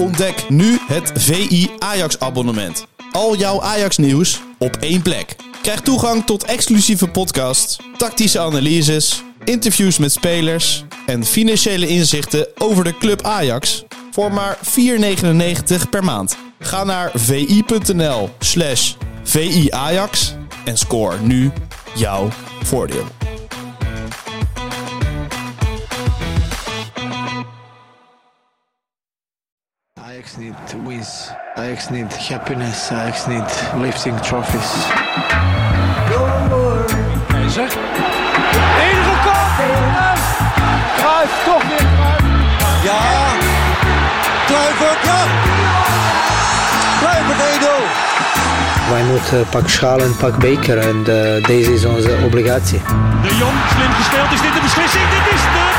Ontdek nu het VI Ajax abonnement. Al jouw Ajax nieuws op één plek. Krijg toegang tot exclusieve podcasts, tactische analyses, interviews met spelers en financiële inzichten over de club Ajax voor maar 4,99 per maand. Ga naar vi.nl slash viajax en score nu jouw voordeel. Ajax need wins. Ajax need happiness. Ajax need lifting trophies. Keizer. En Cruijff, toch weer. Ja, Kluivert, ja. Kluivert 1-0. Wij moeten pak schaal en pak beker en eh, deze is onze obligatie. De Jong, slim gespeeld. Is dit de beslissing? Dit is de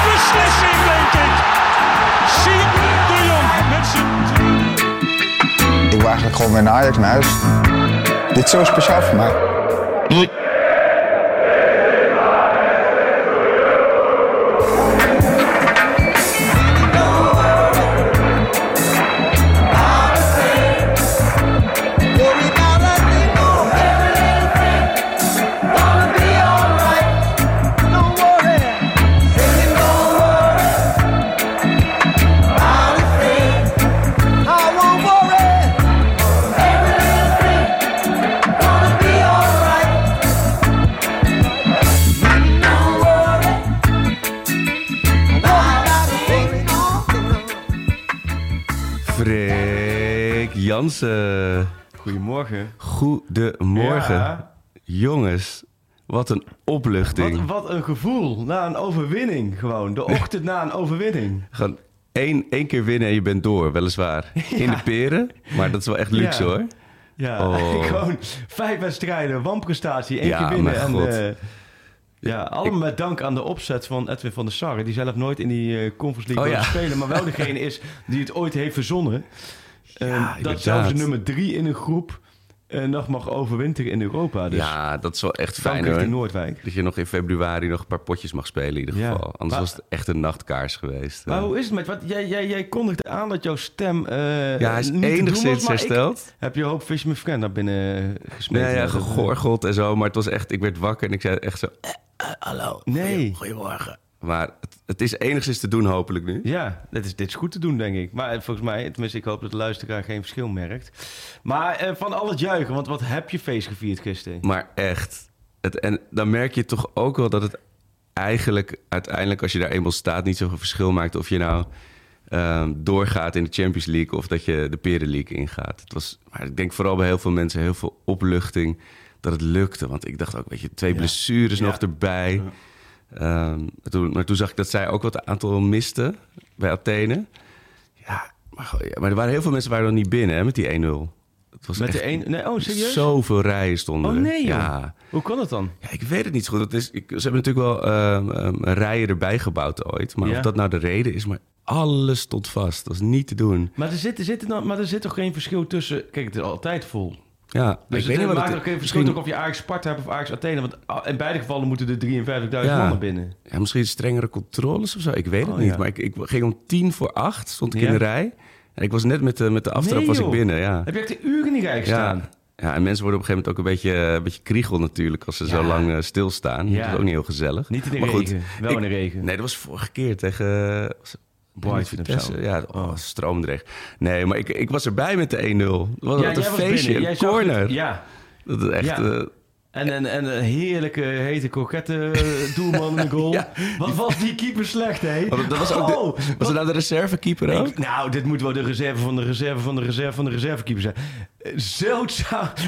eigenlijk gewoon weer naar Ajax naar huis. Dit is zo speciaal voor mij. Jansen. Goedemorgen. Goedemorgen. Ja. Jongens, wat een opluchting. Wat, wat een gevoel na een overwinning gewoon. De ochtend na een overwinning. Gewoon één, één keer winnen en je bent door, weliswaar. In de peren, maar dat is wel echt luxe Ja. hoor. Ja, Oh. gewoon vijf wedstrijden, wanprestatie, één Ja, keer winnen. En, eh, ja, allemaal met dank aan de opzet van Edwin van der Sarre. Die zelf nooit in die eh, Conference League Oh, spelen. Maar wel degene is die het ooit heeft verzonnen. Eh, dat zelfs de nummer drie in een groep eh, nog mag overwinteren in Europa. Dus ja, dat is wel echt fijn hoor. Noordwijk. Dat je nog in februari nog een paar potjes mag spelen in ieder Ja. geval. Anders Maar- was het echt een nachtkaars geweest. Maar hoe is het met... Wat, jij, jij, jij kondigde aan dat jouw stem eh ja, hij is enigszins hersteld. heb je hoop Fish Friend naar binnen gesmeten. Nee, ja, gegorgeld en zo. Maar het was echt, ik werd wakker en ik zei echt zo... eh, hallo, Nee. goedemorgen. Maar het, het is enigszins te doen hopelijk nu. Ja, dit is, dit is goed te doen, denk ik. Maar eh, volgens mij, tenminste, ik hoop dat de luisteraar geen verschil merkt. Maar eh, van al het juichen, want wat heb je feest gevierd gisteren? Maar echt. Het, en dan merk je toch ook wel dat het eigenlijk uiteindelijk, als je daar eenmaal staat, niet zoveel verschil maakt of je nou ehm, doorgaat in de Champions League of dat je de Peren League ingaat. Het was, maar ik denk vooral bij heel veel mensen heel veel opluchting dat het lukte. Want ik dacht ook, weet je, twee blessures Ja. nog erbij. Toen, maar toen zag ik dat zij ook wat aantal misten bij Athene. Ja, maar, maar er waren heel veel mensen waren nog niet binnen hè, met die 1-0. Het was Met de een... Nee, oh, serieus? Zoveel rijen stonden Oh nee. Ja. Hoe kan dat dan? Ja, ik weet het niet zo goed. Dat is, ik, ze hebben natuurlijk wel ehm, ehm, rijen erbij gebouwd ooit. Maar Ja. of dat nou de reden is, maar alles stond vast. Dat was niet te doen. Maar er zit, er zit, maar er zit toch geen verschil tussen... Kijk, het is altijd vol. Ja, Dus ik weet het maakt ook geen verschil toch of je Ajax Sparta hebt of Ajax Athene. Want in beide gevallen moeten er 53.000 Ja. mannen binnen. ja, misschien strengere controles of zo. Ik weet het Oh, niet. ja. Maar ik, ik ging om tien voor acht, stond ik Ja. in de rij. En ik was net met de, met de aftrap Nee, was ik binnen. Ja. Heb je echt de uren in die rij gestaan? Ja. ja, en mensen worden op een gegeven moment ook een beetje, een beetje kriegel natuurlijk... als ze zo lang eh, stilstaan. Ja. Dat is ook niet heel gezellig. Niet in de maar goed, regen, wel ik- in de regen. Nee, dat was vorige keer tegen... Vitesse. Ja, oh, stroomdrecht. Nee, maar ik, ik was erbij met de 1-0. Wat Ja, wat een feestje, een corner. het. Ja, Dat is echt... Ja. eh, En een, en een heerlijke, hete, kokette eh, doelman in de goal. Ja. Wat was die keeper slecht, hè? dat was ook de, Oh, was het nou de reservekeeper ook? Ik- nou, dit moet wel de reserve van de reserve van de reserve van de reservekeeper zijn. Zo.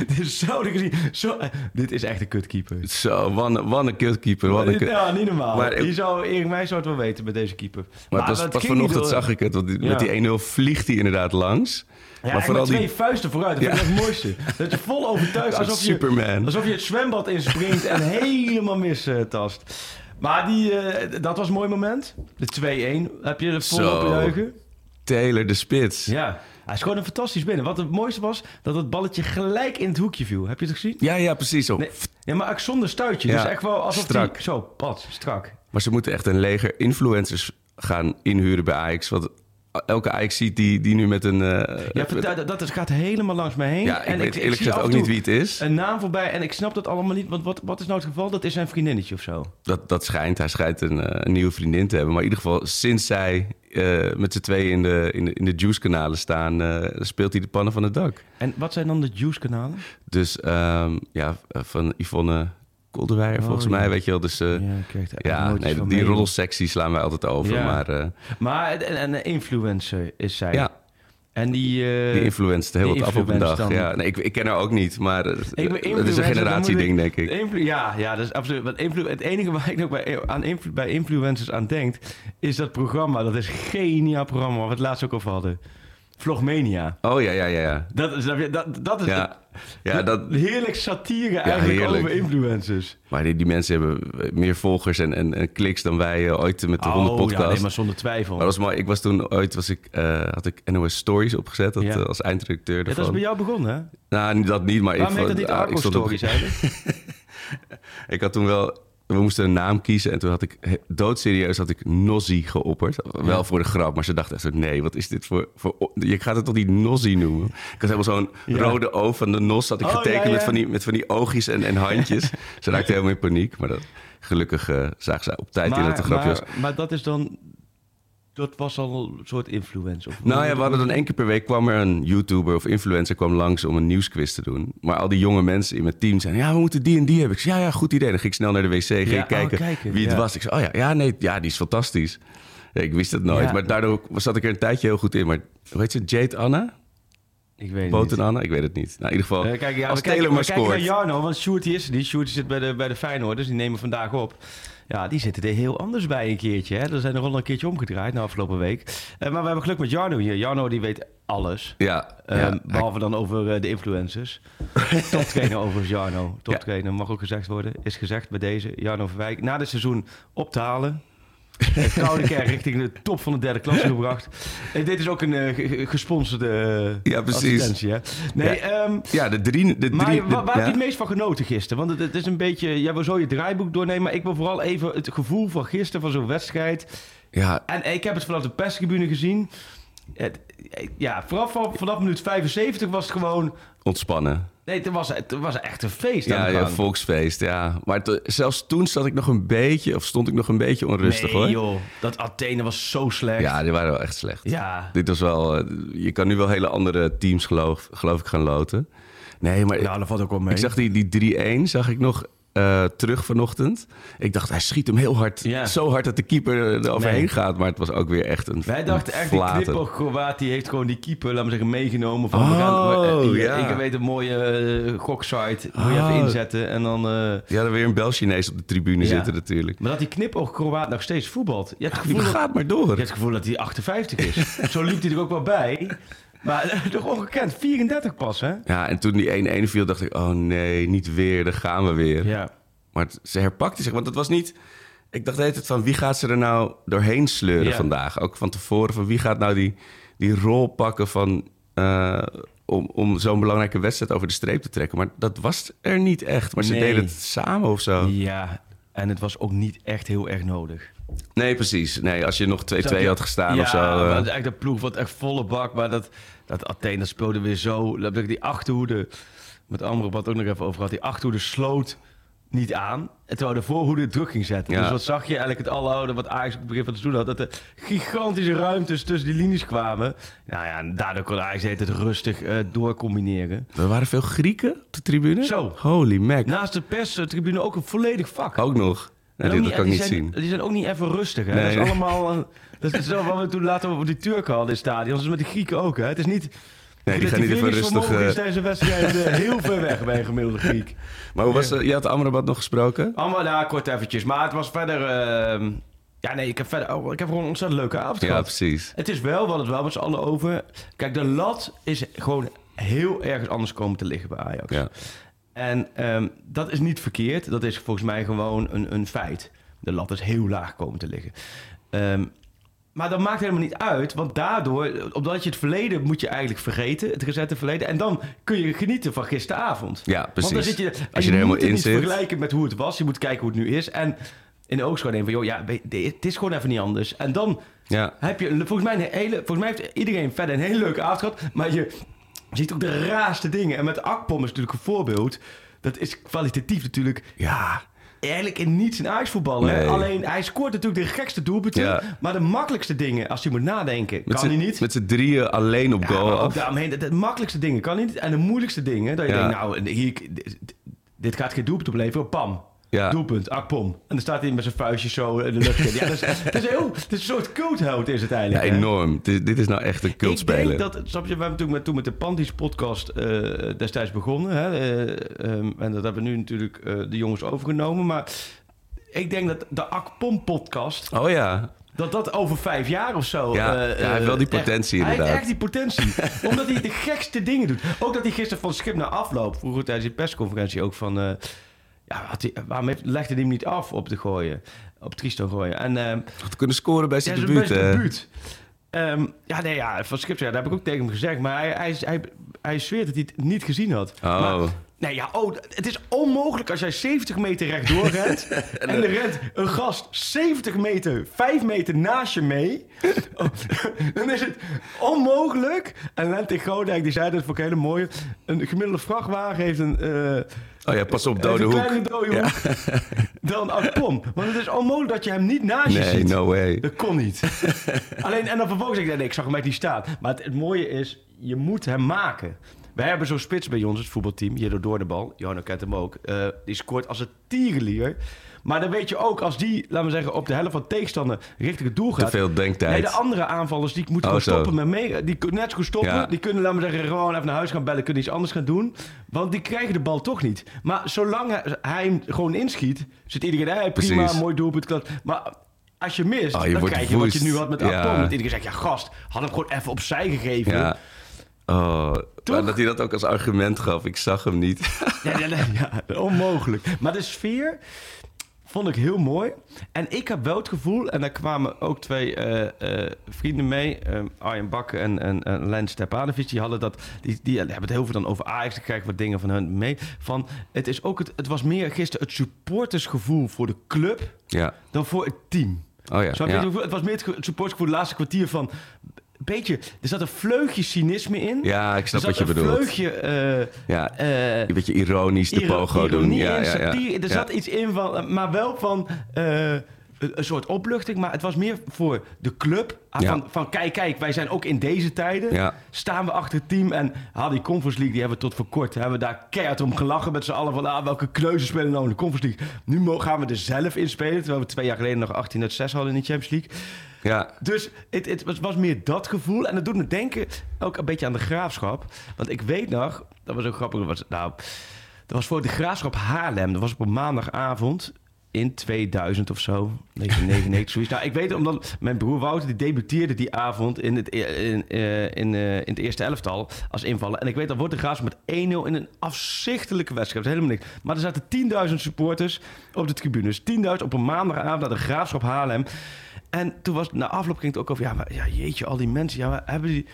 Dit ik gezien... Zo, eh, dit is echt een kutkeeper. Zo, wat een- kutkeeper. Wat een kut- Ja, niet normaal. Maar- Hier zou, Erik mij zou het wel weten met deze keeper. Maar het pas vanochtend zag ik het. Want die- Ja. met die 1-0 vliegt hij inderdaad langs. Ja, maar maar vooral twee die... vuisten vooruit. Dat vind ik Ja. het mooiste. Dat je vol overtuigd... Alsof je, Superman. alsof je het zwembad inspringt en helemaal mistast. Maar die, eh, dat was een mooi moment. De 2-1. Heb je er vol Zo. op juichen? Taylor de Spits. Ja. Ja. Hij is gewoon een fantastisch binnen. Wat het mooiste was, dat het balletje gelijk in het hoekje viel. Heb je het gezien? ja, precies. Zo. Nee, ja, maar ook zonder stuitje. Ja, Dus echt wel alsof strak. die... Zo, pad, strak. Maar ze moeten echt een leger influencers gaan inhuren bij Ajax. Want elke Ajax ziet die, die nu met een... eh, Ja, dat, dat is- gaat helemaal langs mij heen. ja, ik En weet eerlijk gezegd af ook niet wie het is. Een naam voorbij en ik snap dat allemaal niet. Want wat, wat is nou het geval? Dat is zijn vriendinnetje of zo. Dat, dat schijnt. Hij schijnt een, eh, een nieuwe vriendin te hebben. Maar in ieder geval, sinds zij eh, met z'n tweeën in de, in de, in de Juice-kanalen staan... speelt hij de pannen van het dak. En wat zijn dan de Juice-kanalen? Dus ehm, ja, van Yvonne Kolderweijer Oh, volgens ja. mij, weet je wel. Dus eh, Ja, nee, die mee. slaan wij altijd over. Ja. Maar eh, Maar en, en een influencer is zij. ja, En die... eh, die influenced heel wat af op een dag. dan. Ja, nee, ik, ik ken haar ook niet, maar het is een generatieding, denk ik. Influ- ja, ja, dat is absoluut. Want influ- het enige waar ik nog bij, aan influ- bij influencers aan denk, is dat programma. Dat is geniaal programma waar we het laatst ook over hadden. Vlogmania. Oh ja, ja, ja. Ja, Dat is, dat, dat is ja, ja dat, heerlijk satire eigenlijk heerlijk. over influencers. maar die, die mensen hebben meer volgers en, en, en kliks dan wij eh, ooit met de ronde Oh, podcast. ja, nee, maar zonder twijfel. Maar dat was mooi. Ik was toen ooit, was ik, eh, had ik NOS Stories opgezet dat, Ja. eh, als eindredacteur Ja, dat is ervan. bij jou begonnen, hè? Nou, dat niet, maar Waarom heet dat niet ah, Arco stond op- Stories eigenlijk? Ik had toen wel... We moesten een naam kiezen en toen had ik doodserieus had ik Nozzy geopperd. Wel voor de grap, maar ze dachten echt zo, nee, wat is dit voor... voor je gaat het toch niet Nozzy noemen? Ik had helemaal zo'n Ja. rode oog van de Nos had ik Oh, getekend ja, Met, van die, met van die oogjes en, en handjes. ze raakte helemaal in paniek, maar dat, gelukkig eh zagen ze op tijd in dat grapje was. maar, maar dat is dan... Dat was al een soort influencer. Of Nou ja, we hadden dan één keer per week kwam er een YouTuber of influencer kwam langs om een nieuwsquiz te doen. Maar al die jonge mensen in mijn team zeiden, ja, we moeten die en die hebben. Ik zei, ja, ja, goed idee. Dan ging ik snel naar de wc, ging Ja, ik kijken, oh, kijken, wie het ja. was. Ik zei, oh ja, ja, nee, ja, die is fantastisch. Ik wist het nooit, maar daardoor zat ik er een tijdje heel goed in. Maar hoe heet ze, Jade Anna? Ik weet het Boten niet. Anna? Ik weet het niet. Nou, in ieder geval, Eh, kijk, ja, als we Taylor maar naar scoort. Jarno, want Sjoerd die is er niet. Sjoerd die zit bij de, bij de Feyenoorders, die nemen vandaag op. Ja, die zitten er heel anders bij een keertje. Hè? Er zijn er al een keertje omgedraaid na afgelopen week. Eh, maar we hebben geluk met Jarno hier. Jarno die weet alles. Ja, Ehm, ja, behalve dan over eh, de influencers. Toptrainer over Jarno. Toptrainer mag ook gezegd worden. Is gezegd bij deze. Jarno Verwijk. Na dit seizoen op te halen. Heeft Koude Kerk richting de top van de derde klasse gebracht. En dit is ook een eh, ge- gesponsorde eh, Ja, precies. Hè? Nee, ehm, ja, de drie... De maar drie wa- de- waar, heb ja. je het meest van genoten gisteren? Want het, het is een beetje... Jij wil zo je draaiboek doornemen. Maar ik wil vooral even het gevoel van gisteren, van zo'n wedstrijd. Ja, En ik heb het vanaf de perstribune gezien. Het, ja, vooral van, vanaf minuut 75 was het gewoon... ontspannen. Nee, het was, het was echt een feest Ja, ja, volksfeest, ja. Maar zelfs toen zat ik nog een beetje, of stond ik nog een beetje onrustig, nee, hoor. joh. Dat Athene was zo slecht. Ja, die waren wel echt slecht. Ja. Dit was wel... eh, Je kan nu wel hele andere teams, geloof, geloof ik, gaan loten. Nee, maar Ja, dat valt ook wel mee. ik zag die, die 3-1, zag ik nog eh, terug vanochtend. Ik dacht, hij schiet hem heel hard. Ja. Zo hard dat de keeper er overheen Nee. gaat. Maar het was ook weer echt een Wij dachten echt, die knipper die heeft gewoon die keeper, laat me zeggen, meegenomen. Van, Oh, we gaan, we- ik, ja. ik weet een mooie eh, goksite, moet je Oh. even inzetten. En dan... eh, Ja, er weer een Bel-Chinees op de tribune Ja. zitten natuurlijk. maar dat die knipper Kroaat nog steeds voetbalt. Je hebt het Die gevoel, dat, gaat maar door. je hebt het gevoel dat hij 58 is. Zo liep hij er ook wel bij. Maar eh, toch ongekend, 34 pas, hè? Ja, en toen die 1-1 viel, dacht ik, oh nee, niet weer, daar gaan we weer. Ja. Maar het- ze herpakte zich, want het was niet... Ik dacht de hele tijd van, wie gaat ze er nou doorheen sleuren Ja. vandaag? Ook van tevoren, van wie gaat nou die, die rol pakken van... eh, om, om zo'n belangrijke wedstrijd over de streep te trekken. Maar dat was er niet echt. Maar ze Nee. deden het samen of zo. Ja, en het was ook niet echt heel erg nodig. Nee, precies. Nee, als je nog 2-2 Snap je? had gestaan ja, of zo. maar eh, echt de ploeg wat echt volle bak. Maar dat, dat Athene speelde weer zo. Die achterhoede, met Amrabat ook nog even over gehad. Die achterhoede sloot niet aan. En terwijl de voorhoede druk ging zetten. Ja. Dus wat zag je eigenlijk het alloude wat Ajax op het begin van het seizoen had. Dat er gigantische ruimtes tussen die linies kwamen. Nou ja, en daardoor kon Ajax het rustig eh doorcombineren. er waren veel Grieken op de tribune. Zo. Holy mac. Naast de perstribune ook een volledig vak. Ook nog. Nee, dat kan ik die niet zijn, zien. Die zijn ook niet even rustig. Hè? Nee, dat is nee. allemaal. Eh, dat is zo wat we toen later over die Turken hadden in het stadion. Dat is met die Grieken ook. Hè? Het is niet. Nee, die gaan niet even rustig... is eh, tijdens een wedstrijd eh, heel ver weg bij een gemiddelde Griek. Maar hoe was het? Je had Amrabat nog gesproken? Allemaal daar kort eventjes. Maar het was verder. ehm, ja, nee, ik heb verder. oh, ik heb gewoon een ontzettend leuke avond Ja, gehad. precies. Het is wel, we hadden het wel met z'n allen over. Kijk, de lat is gewoon heel ergens anders komen te liggen bij Ajax. Ja. En ehm, dat is niet verkeerd. Dat is volgens mij gewoon een, een feit. De lat is heel laag komen te liggen. Ehm, maar dat maakt helemaal niet uit. Want daardoor, omdat je het verleden moet je eigenlijk vergeten. Het gezette verleden. En dan kun je genieten van gisteravond. Ja, precies. Want dan zit je, Als je er helemaal in niet zit. vergelijken met hoe het was. Je moet kijken hoe het nu is. En in de oogschouw nemen van... joh, ja, het is gewoon even niet anders. En dan Ja. heb je volgens mij een hele... Volgens mij heeft iedereen verder een hele leuke avond gehad. Maar je ziet ook de raarste dingen. En met Akpom is natuurlijk een voorbeeld. Dat is kwalitatief natuurlijk... Ja, eigenlijk in niets een Ajax-voetballer. Nee. Alleen, hij scoort natuurlijk de gekste doelpunten. Ja. Maar de makkelijkste dingen, als hij moet nadenken, Met kan hij niet. Met z'n drieën alleen op Ja, goal af. daaromheen, de, de makkelijkste dingen kan hij niet. En de moeilijkste dingen, dat je denkt, nou, hier, dit, dit gaat geen doelpunt opleveren. Pam. Ja. Doelpunt, akpom. En dan staat hij met zijn vuistje zo in de lucht. ja, dat is, het, is heel, het is een soort cultheld is het Ja, eigenlijk. hè. enorm. Dit, dit is nou echt een Ik cultspeler. denk dat, snap je, we hebben toen met, toen met de Panties podcast eh, destijds begonnen. Hè, eh, ehm, en dat hebben nu natuurlijk eh, de jongens overgenomen. Maar ik denk dat de Akpom podcast, Oh ja. dat dat over vijf jaar of zo... Ja, ja, hij heeft wel die echt- potentie Hij heeft inderdaad. echt die potentie. omdat hij de gekste dingen doet. Ook dat hij gisteren van schip naar afloop... Vroeger tijdens die persconferentie ook van... ja, hij, waarom heeft, legde hij hem niet af op te gooien? Op Tristan gooien. En ehm, Had kunnen scoren bij zijn ja, debuut. zijn hè? debuut. Ehm, ja, nee, ja, van Schip, ja, dat heb ik ook tegen hem gezegd. Maar hij, hij, hij, hij zweert dat hij het niet gezien had. Oh. Maar, nee, ja, oh, het is onmogelijk als jij 70 meter rechtdoor rent... en er rent een gast 70 meter, 5 meter naast je mee... Oh, dan is het onmogelijk. En Lente Godijk, die zei dat vond ik hele mooie... een gemiddelde vrachtwagen heeft een... eh, Oh ja, pas op, dode een hoek. kleine dode hoek dan Akpom. Want het is onmogelijk dat je hem niet naast je Nee, ziet. no way. Dat kon niet. Alleen, en dan vervolgens ik, nee, ik zag hem echt niet staan. Maar het, het mooie is, je moet hem maken. Wij hebben zo'n spits bij ons, het voetbalteam, de bal. Johanna kent hem ook. Eh, die scoort als een tierenlier. Maar dan weet je ook, als die, laten we zeggen, op de helft van tegenstander richting het doel Te gaat. veel denktijd. Nee, de andere aanvallers die moeten Oh, gewoon stoppen met mee. Die kunnen net zo goed stoppen. Ja. Die kunnen, laten we zeggen, gewoon even naar huis gaan bellen. Kunnen iets anders gaan doen. Want die krijgen de bal toch niet. Maar zolang hij, hem gewoon inschiet, zit iedereen, hey, prima, Precies. mooi doelpunt. Maar als je mist, Oh, je dan krijg je wat je nu had met Ja. Dat iedereen zegt, ja gast, had hem gewoon even opzij gegeven. Ja. Oh, maar dat hij dat ook als argument gaf. Ik zag hem niet. Ja, ja, nee, ja, onmogelijk. Maar de sfeer vond ik heel mooi. En ik heb wel het gevoel, en daar kwamen ook twee eh, eh, vrienden mee, eh, Arjen Bakker en, en, en Lens Stepanovic, die hadden dat, die, die hebben het heel veel dan over Ajax, ik krijg wat dingen van hun mee. Van, het, is ook het, het was meer gisteren het supportersgevoel voor de club Ja. dan voor het team. Oh ja. Ja. Het was meer het supportersgevoel, het laatste kwartier van... Beetje, er zat een vleugje cynisme in. Ja, ik snap er wat zat je een bedoelt. vleugje... eh, Ja. eh, Een beetje ironisch de Iro- pogo doen. Ja, in, ja, ja. satire. Er zat iets in van, maar wel van eh, een een soort opluchting. Maar het was meer voor de club. Ah, Ja. Van, van kijk, kijk, wij zijn ook in deze tijden. Ja. Staan we achter het team. En ah, die Conference League, die hebben we tot voor kort. Hebben we daar keihard om gelachen met z'n allen. Van ah, welke kneuzen spelen nou in de Conference League. Nu gaan we er zelf in spelen. Terwijl we twee jaar geleden nog 18 uit 6 hadden in de Champions League. Ja. Dus het, het was, meer dat gevoel. En dat doet me denken ook een beetje aan de graafschap. Want ik weet nog, dat was ook grappig. Was, nou, dat was voor de graafschap Haarlem. Dat was op een maandagavond in 2000 of zo. 1999, zoiets. Nou, ik weet omdat mijn broer Wouter, die debuteerde die avond in het, e- in, eh, in, eh, in het eerste elftal als invaller. En ik weet, dat wordt de graafschap met 1-0 in een afzichtelijke wedstrijd. Helemaal niks. Maar er zaten 10.000 supporters op de tribunes. 10.000 op een maandagavond naar de graafschap Haarlem. En toen was na afloop ging het ook over, ja, maar ja, jeetje, al die mensen, ja, maar hebben die,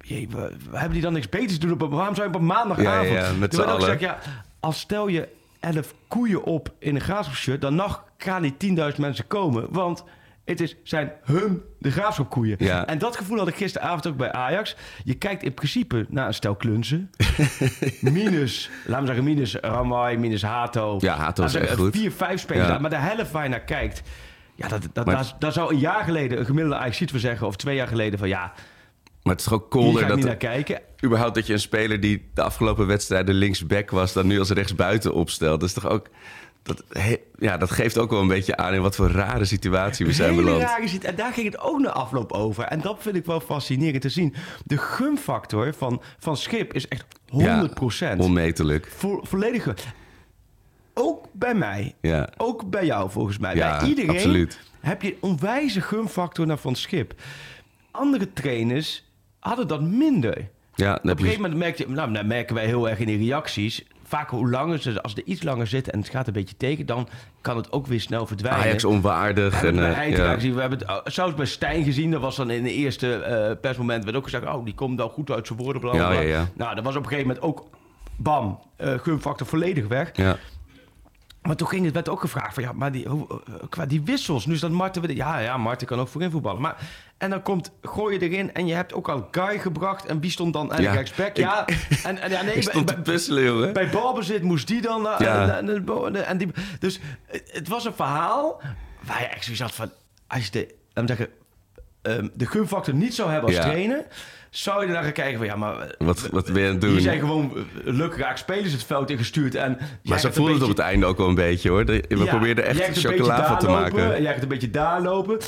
jee, we- we- hebben die dan niks beters te doen? Op, een- waarom zou je op maandagavond? Ja, ja, met z'n allen. gezegd, ja, als stel je elf koeien op in een graafschapshirt, dan nog gaan die 10.000 mensen komen, want het is, zijn hun de graafschapkoeien. Ja. En dat gevoel had ik gisteravond ook bij Ajax. Je kijkt in principe naar een stel klunzen. minus, laten we zeggen, minus Ramai, minus Hato. Ja, Hato is echt goed. Vier, vijf spelers. Ja. Maar de helft waar je naar kijkt, ja, dat, dat, Maar- daar, daar zou een jaar geleden een gemiddelde ajax voor zeggen, of twee jaar geleden van ja, Maar het is toch ook colder dat naar kijken. überhaupt dat je een speler die de afgelopen wedstrijden linksback was, dan nu als rechtsbuiten opstelt. Dat is toch ook. Dat, he- ja, dat geeft ook wel een beetje aan in wat voor rare situatie we zijn beland. rare. En daar ging het ook na afloop over. En dat vind ik wel fascinerend te zien. De gunfactor van, van Schip is echt 100%. Ja, onmetelijk. Vo- volledig. Ook bij mij. Ja. Ook bij jou volgens mij. Ja, bij iedereen absoluut. heb je een onwijze gunfactor naar Van Schip. Andere trainers hadden dat minder. Ja, dan Op een gegeven moment merkte, nou, dat merken wij heel erg in de reacties. Vaak hoe langer ze, als ze er iets langer zitten en het gaat een beetje tegen, dan kan het ook weer snel verdwijnen. Ajax onwaardig. We En, eh, ja. We hebben het uh, zelfs bij Stijn gezien. Dat was dan in de eerste eh, persmoment. werd ook gezegd, oh, die komt wel goed uit zijn woorden. Bla, bla, Ja. Nou, dat was op een gegeven moment ook, bam, eh gunfactor volledig weg. Ja. Maar toen ging het, werd ook gevraagd van ja, maar die, hoe, eh, qua die wissels. Nu is dat Marten. Ja, ja, Marten kan ook voorin voetballen. Maar, en dan komt, gooi je erin en je hebt ook al Guy gebracht. En wie stond dan eigenlijk rechtsback? Ja, en, en ja, nee, Ik stond bij- te puzzelen, jongen. bij balbezit moest die dan... Ja. en die, dus het het was een verhaal waar je echt zoiets had van... Als je de, laat me zeggen, ehm, de gunfactor niet zou hebben als Ja. trainer... zou je naar gaan kijken van... Ja, maar eh, Wat, wat ben je aan het doen? zijn gewoon eh, lukken raak spelers het veld ingestuurd. En Maar zo voelde het op het einde ook wel een beetje, hoor. We ja, probeerden echt chocola van te lopen, maken. en Jij gaat een beetje daar lopen.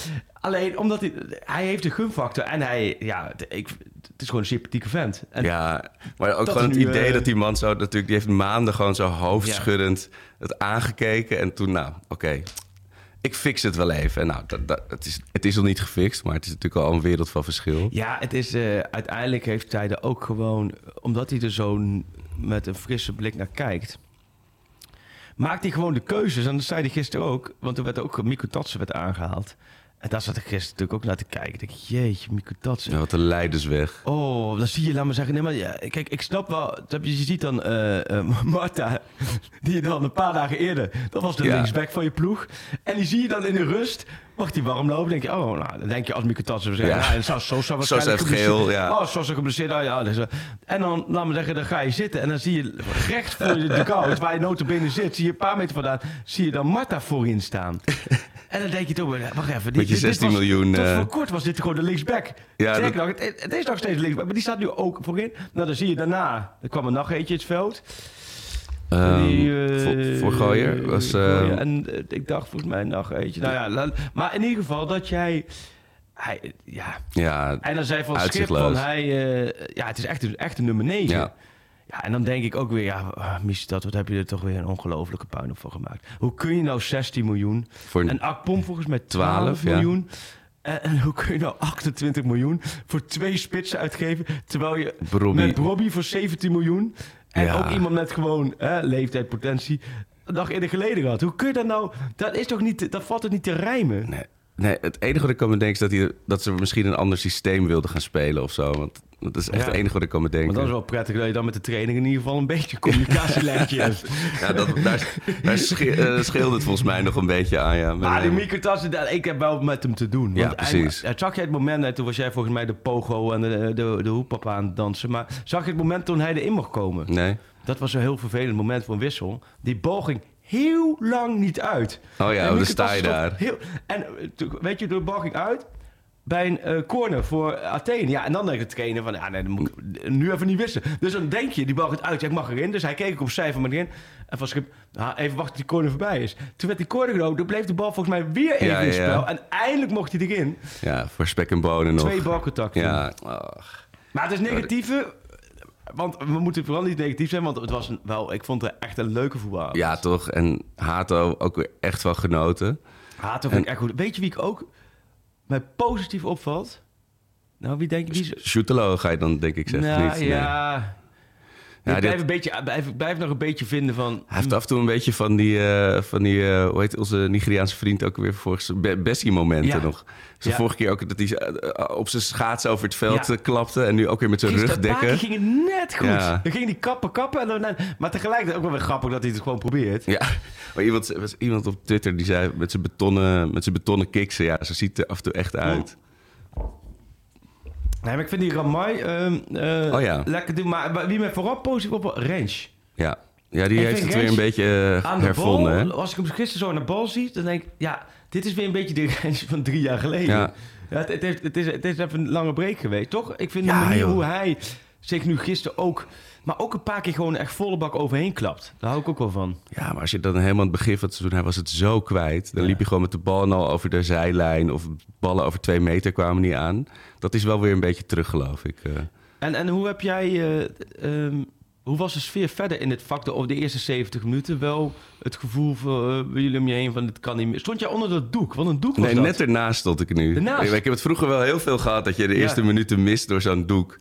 Alleen omdat hij, hij heeft de gunfactor. En hij, ja, het- ik, het is gewoon een sympathieke vent. En Ja, maar ook gewoon het nu, idee eh, dat die man zo natuurlijk, die heeft maanden gewoon zo Ja. hoofdschuddend het aangekeken en toen, nou, oké, ik fix het wel even. En nou, dat, dat, het, is, het is nog niet gefixt, maar het is natuurlijk al een wereld van verschil. Ja, het is, eh, uiteindelijk heeft hij er ook gewoon... Omdat hij er zo met een frisse blik naar kijkt... Maakt hij gewoon de keuzes. En dat zei hij gisteren ook. Want er werd ook Mico werd aangehaald. En daar zat ik gisteren natuurlijk ook naar te kijken. Ik denk, jeetje, Mico Tatsen. Ja, wat een leidersweg. Oh, dan zie je, laat maar zeggen. Nee, maar ja, kijk, ik snap wel. dat Je je ziet dan eh eh, Marta, die je dan een paar dagen eerder. Dat was de Ja. linksback van je ploeg. En die zie je dan in de rust. Mag die warm lopen? Denk je, oh, nou, dan denk je als zeggen. Ja. Ja. en zo, zo, zo Sosa heeft geel, ja. Oh, Sosa geblesseerd. Oh, ja, dus, eh, en dan, laat me zeggen, dan ga je zitten. En dan zie je recht voor je de goud, waar je notabene zit. Zie je een paar meter vandaan, zie je dan Marta voorin staan. En dan denk je toch, wacht even. Met je 16 was- miljoen, Tot eh, voor kort was dit gewoon de linksback. Ja, dat- nog, het, het is nog steeds linksback, maar die staat nu ook voorin. Nou, dan zie je daarna, er kwam een nog eentje in het veld. Ehm, Die, eh, voor, voor Gooier was... eh, Gooier. En eh, ik dacht volgens mij nog eentje. Nou ja, la- maar in ieder geval dat jij... Hij, ja, ja, en dan zei van Schip Uitzichtloos. van hij... eh, ja, het is echt een, echt een nummer 9. Ja. Ja. en dan denk ik ook weer, ja, uh, Misstad, wat heb je er toch weer een ongelofelijke puin op van gemaakt. Hoe kun je nou 16 miljoen... Voor een- en Akpom volgens mij 12, 12, ja. miljoen... En, en hoe kun je nou 28 miljoen voor twee spitsen uitgeven... terwijl je Brobby. met Robbie voor 17 miljoen... en Ja. ook iemand met gewoon hè, leeftijd, potentie... een dag eerder geleden gehad. Hoe kun je dat nou... Dat, is toch niet, dat valt toch niet te rijmen? Nee, nee, het enige wat ik kan bedenken is dat, hij, dat ze misschien een ander systeem wilden gaan spelen of zo. Want dat is echt Ja. het enige wat ik kan bedenken. Maar dat is wel prettig dat je dan met de training in ieder geval een beetje communicatielijntje hebt. Ja, dat, daar, daar eh, scheelde het volgens mij nog een beetje aan, ja. Maar die hem. microtassen, dat- ik heb wel met hem te doen. Ja, Want hij- precies. hij- zag jij het moment, hè, toen was jij volgens mij de pogo en de, de, de hoepapa aan het dansen. Maar zag je het moment toen hij erin mocht komen? Nee? Dat was een heel vervelend moment voor een wissel. Die bal ging heel lang niet uit. Oh ja, dan sta je daar. Heel, en eh, weet je, de bal ging uit bij een eh, corner voor Athene. Ja, en dan denk ik de trainer van, ja, nee, dan moet ik nu even niet wisselen. Dus dan denk je, die bal gaat uit, ja, ik mag erin. Dus hij keek ook op cijfer maar erin. En van Schip, nou, even wachten tot die corner voorbij is. Toen werd die corner genomen, toen bleef de bal volgens mij weer even Ja, in het ja. spel. En eindelijk mocht hij erin. Ja, voor spek en bonen nog. Twee balcontacten. Ja. Maar het is negatieve... Want we moeten vooral niet negatief zijn, want het was een, wel, ik vond het echt een leuke voetbal. ja, toch. En Hato ook weer echt wel genoten. Hato vind ik echt goed. Weet je wie ik ook mij positief opvalt? Nou, wie denk je? Wie. Shootelo ga je dan denk ik zeggen. nou, niet? Nee. Ja. Ik dit- blijf, een beetje, blijf, blijf nog een beetje vinden van... Hij heeft af en toe een beetje van die, eh, van die eh, hoe heet onze Nigeriaanse vriend ook weer volgens Be- Bessie-momenten Ja. nog. Zo Ja. vorige keer ook dat hij eh, op zijn schaats over het veld Ja. eh, klapte en nu ook weer met zijn paar keer rugdekken. ging het net goed. Dan ging die kappen, kappen. En dan, maar tegelijkertijd ook wel weer grappig dat hij het gewoon probeert. Ja, maar iemand, was iemand op Twitter die zei met zijn betonnen, met zijn betonnen kiksen, ja, ze ziet er af en toe echt uit. Nee, maar ik vind die Ramai ehm, eh, Oh ja. lekker doen. Maar wie mij vooral positief op... Range. Ja, ja die Ik heeft het weer een beetje Aan de hervonden. bal, als ik hem gisteren zo aan de bal zie, dan denk ik... Ja, dit is weer een beetje de range van drie jaar geleden. Ja. Ja, het, het, heeft, het, is, het is even een lange break geweest, toch? Ik vind de manier joh. hoe hij zich nu gisteren ook... Maar ook een paar keer gewoon echt volle bak overheen klapt. Daar hou ik ook wel van. Ja, maar als je dan helemaal aan het begin van het seizoen, hij was het zo kwijt. Dan liep je gewoon met de bal al over de zijlijn of ballen over twee meter kwamen niet aan. Dat is wel weer een beetje terug, geloof ik. eh. En, en hoe heb jij... eh, ehm, hoe was de sfeer verder in het vak over de eerste 70 minuten? Wel het gevoel van bij jullie om je heen van het kan niet meer. Stond jij onder dat doek? Wat een doek was Nee, dat? net ernaast stond ik nu. Ik heb het vroeger wel heel veel gehad dat je de Ja. eerste minuten mist door zo'n doek.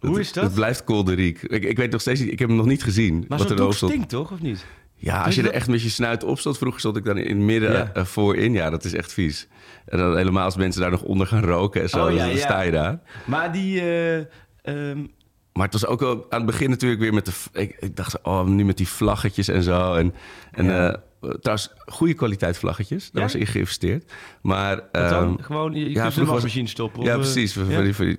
Hoe is dat? Het blijft kolderiek. Ik, ik weet nog steeds niet, ik heb hem nog niet gezien. Maar wat er doek stinkt toch, of niet? Ja, als je er echt met je snuit op stond. Vroeger stond ik dan in het midden Ja. eh, voorin. Ja, dat is echt vies. En dan helemaal als mensen daar nog onder gaan roken en zo. Oh, ja, dan ja. sta je daar. Maar die... eh, ehm, Maar het was ook wel aan het begin natuurlijk weer met de... Ik, ik dacht, oh, nu met die vlaggetjes en zo. En, en Ja. eh, trouwens, goede kwaliteit vlaggetjes. Daar Ja? was in geïnvesteerd. Maar, dan? ehm, Gewoon, je, je ja, kunt was- stoppen. ja, of, eh, precies. Ja?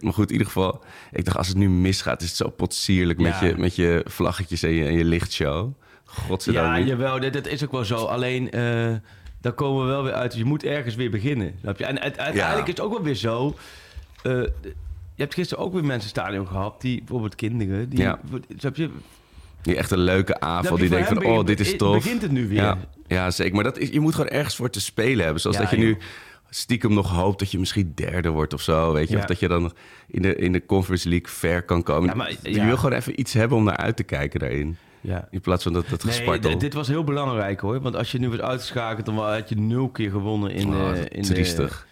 maar goed, in ieder geval. Ik dacht, als het nu misgaat, is het zo potsierlijk met, je, met je vlaggetjes en je, en je lichtshow. Godzijdank Ja, niet. jawel, dat, dat is ook wel zo. Alleen, eh daar komen we wel weer uit. Je moet ergens weer beginnen. Snap je? En uit- uiteindelijk is het ook wel weer zo. eh, je hebt gisteren ook weer mensen stadion gehad, die bijvoorbeeld kinderen, die, Ja. snap je? Die echt een leuke avond. Je, Die denkt van, oh, dit is tof. begint het nu weer. Ja, ja zeker. Maar dat is, je moet gewoon ergens voor te spelen hebben. Zoals Ja, dat je nu stiekem nog hoopt dat je misschien derde wordt of zo. Weet je? Ja. Of dat je dan in de, in de Conference League ver kan komen. Ja, maar- Je ja. wil gewoon even iets hebben om naar uit te kijken daarin. Ja. In plaats van dat, dat Nee, gespartel. dit was heel belangrijk hoor. Want als je nu wordt uitgeschakeld, dan had je nul keer gewonnen in, Oh, de, in, is de, triestig.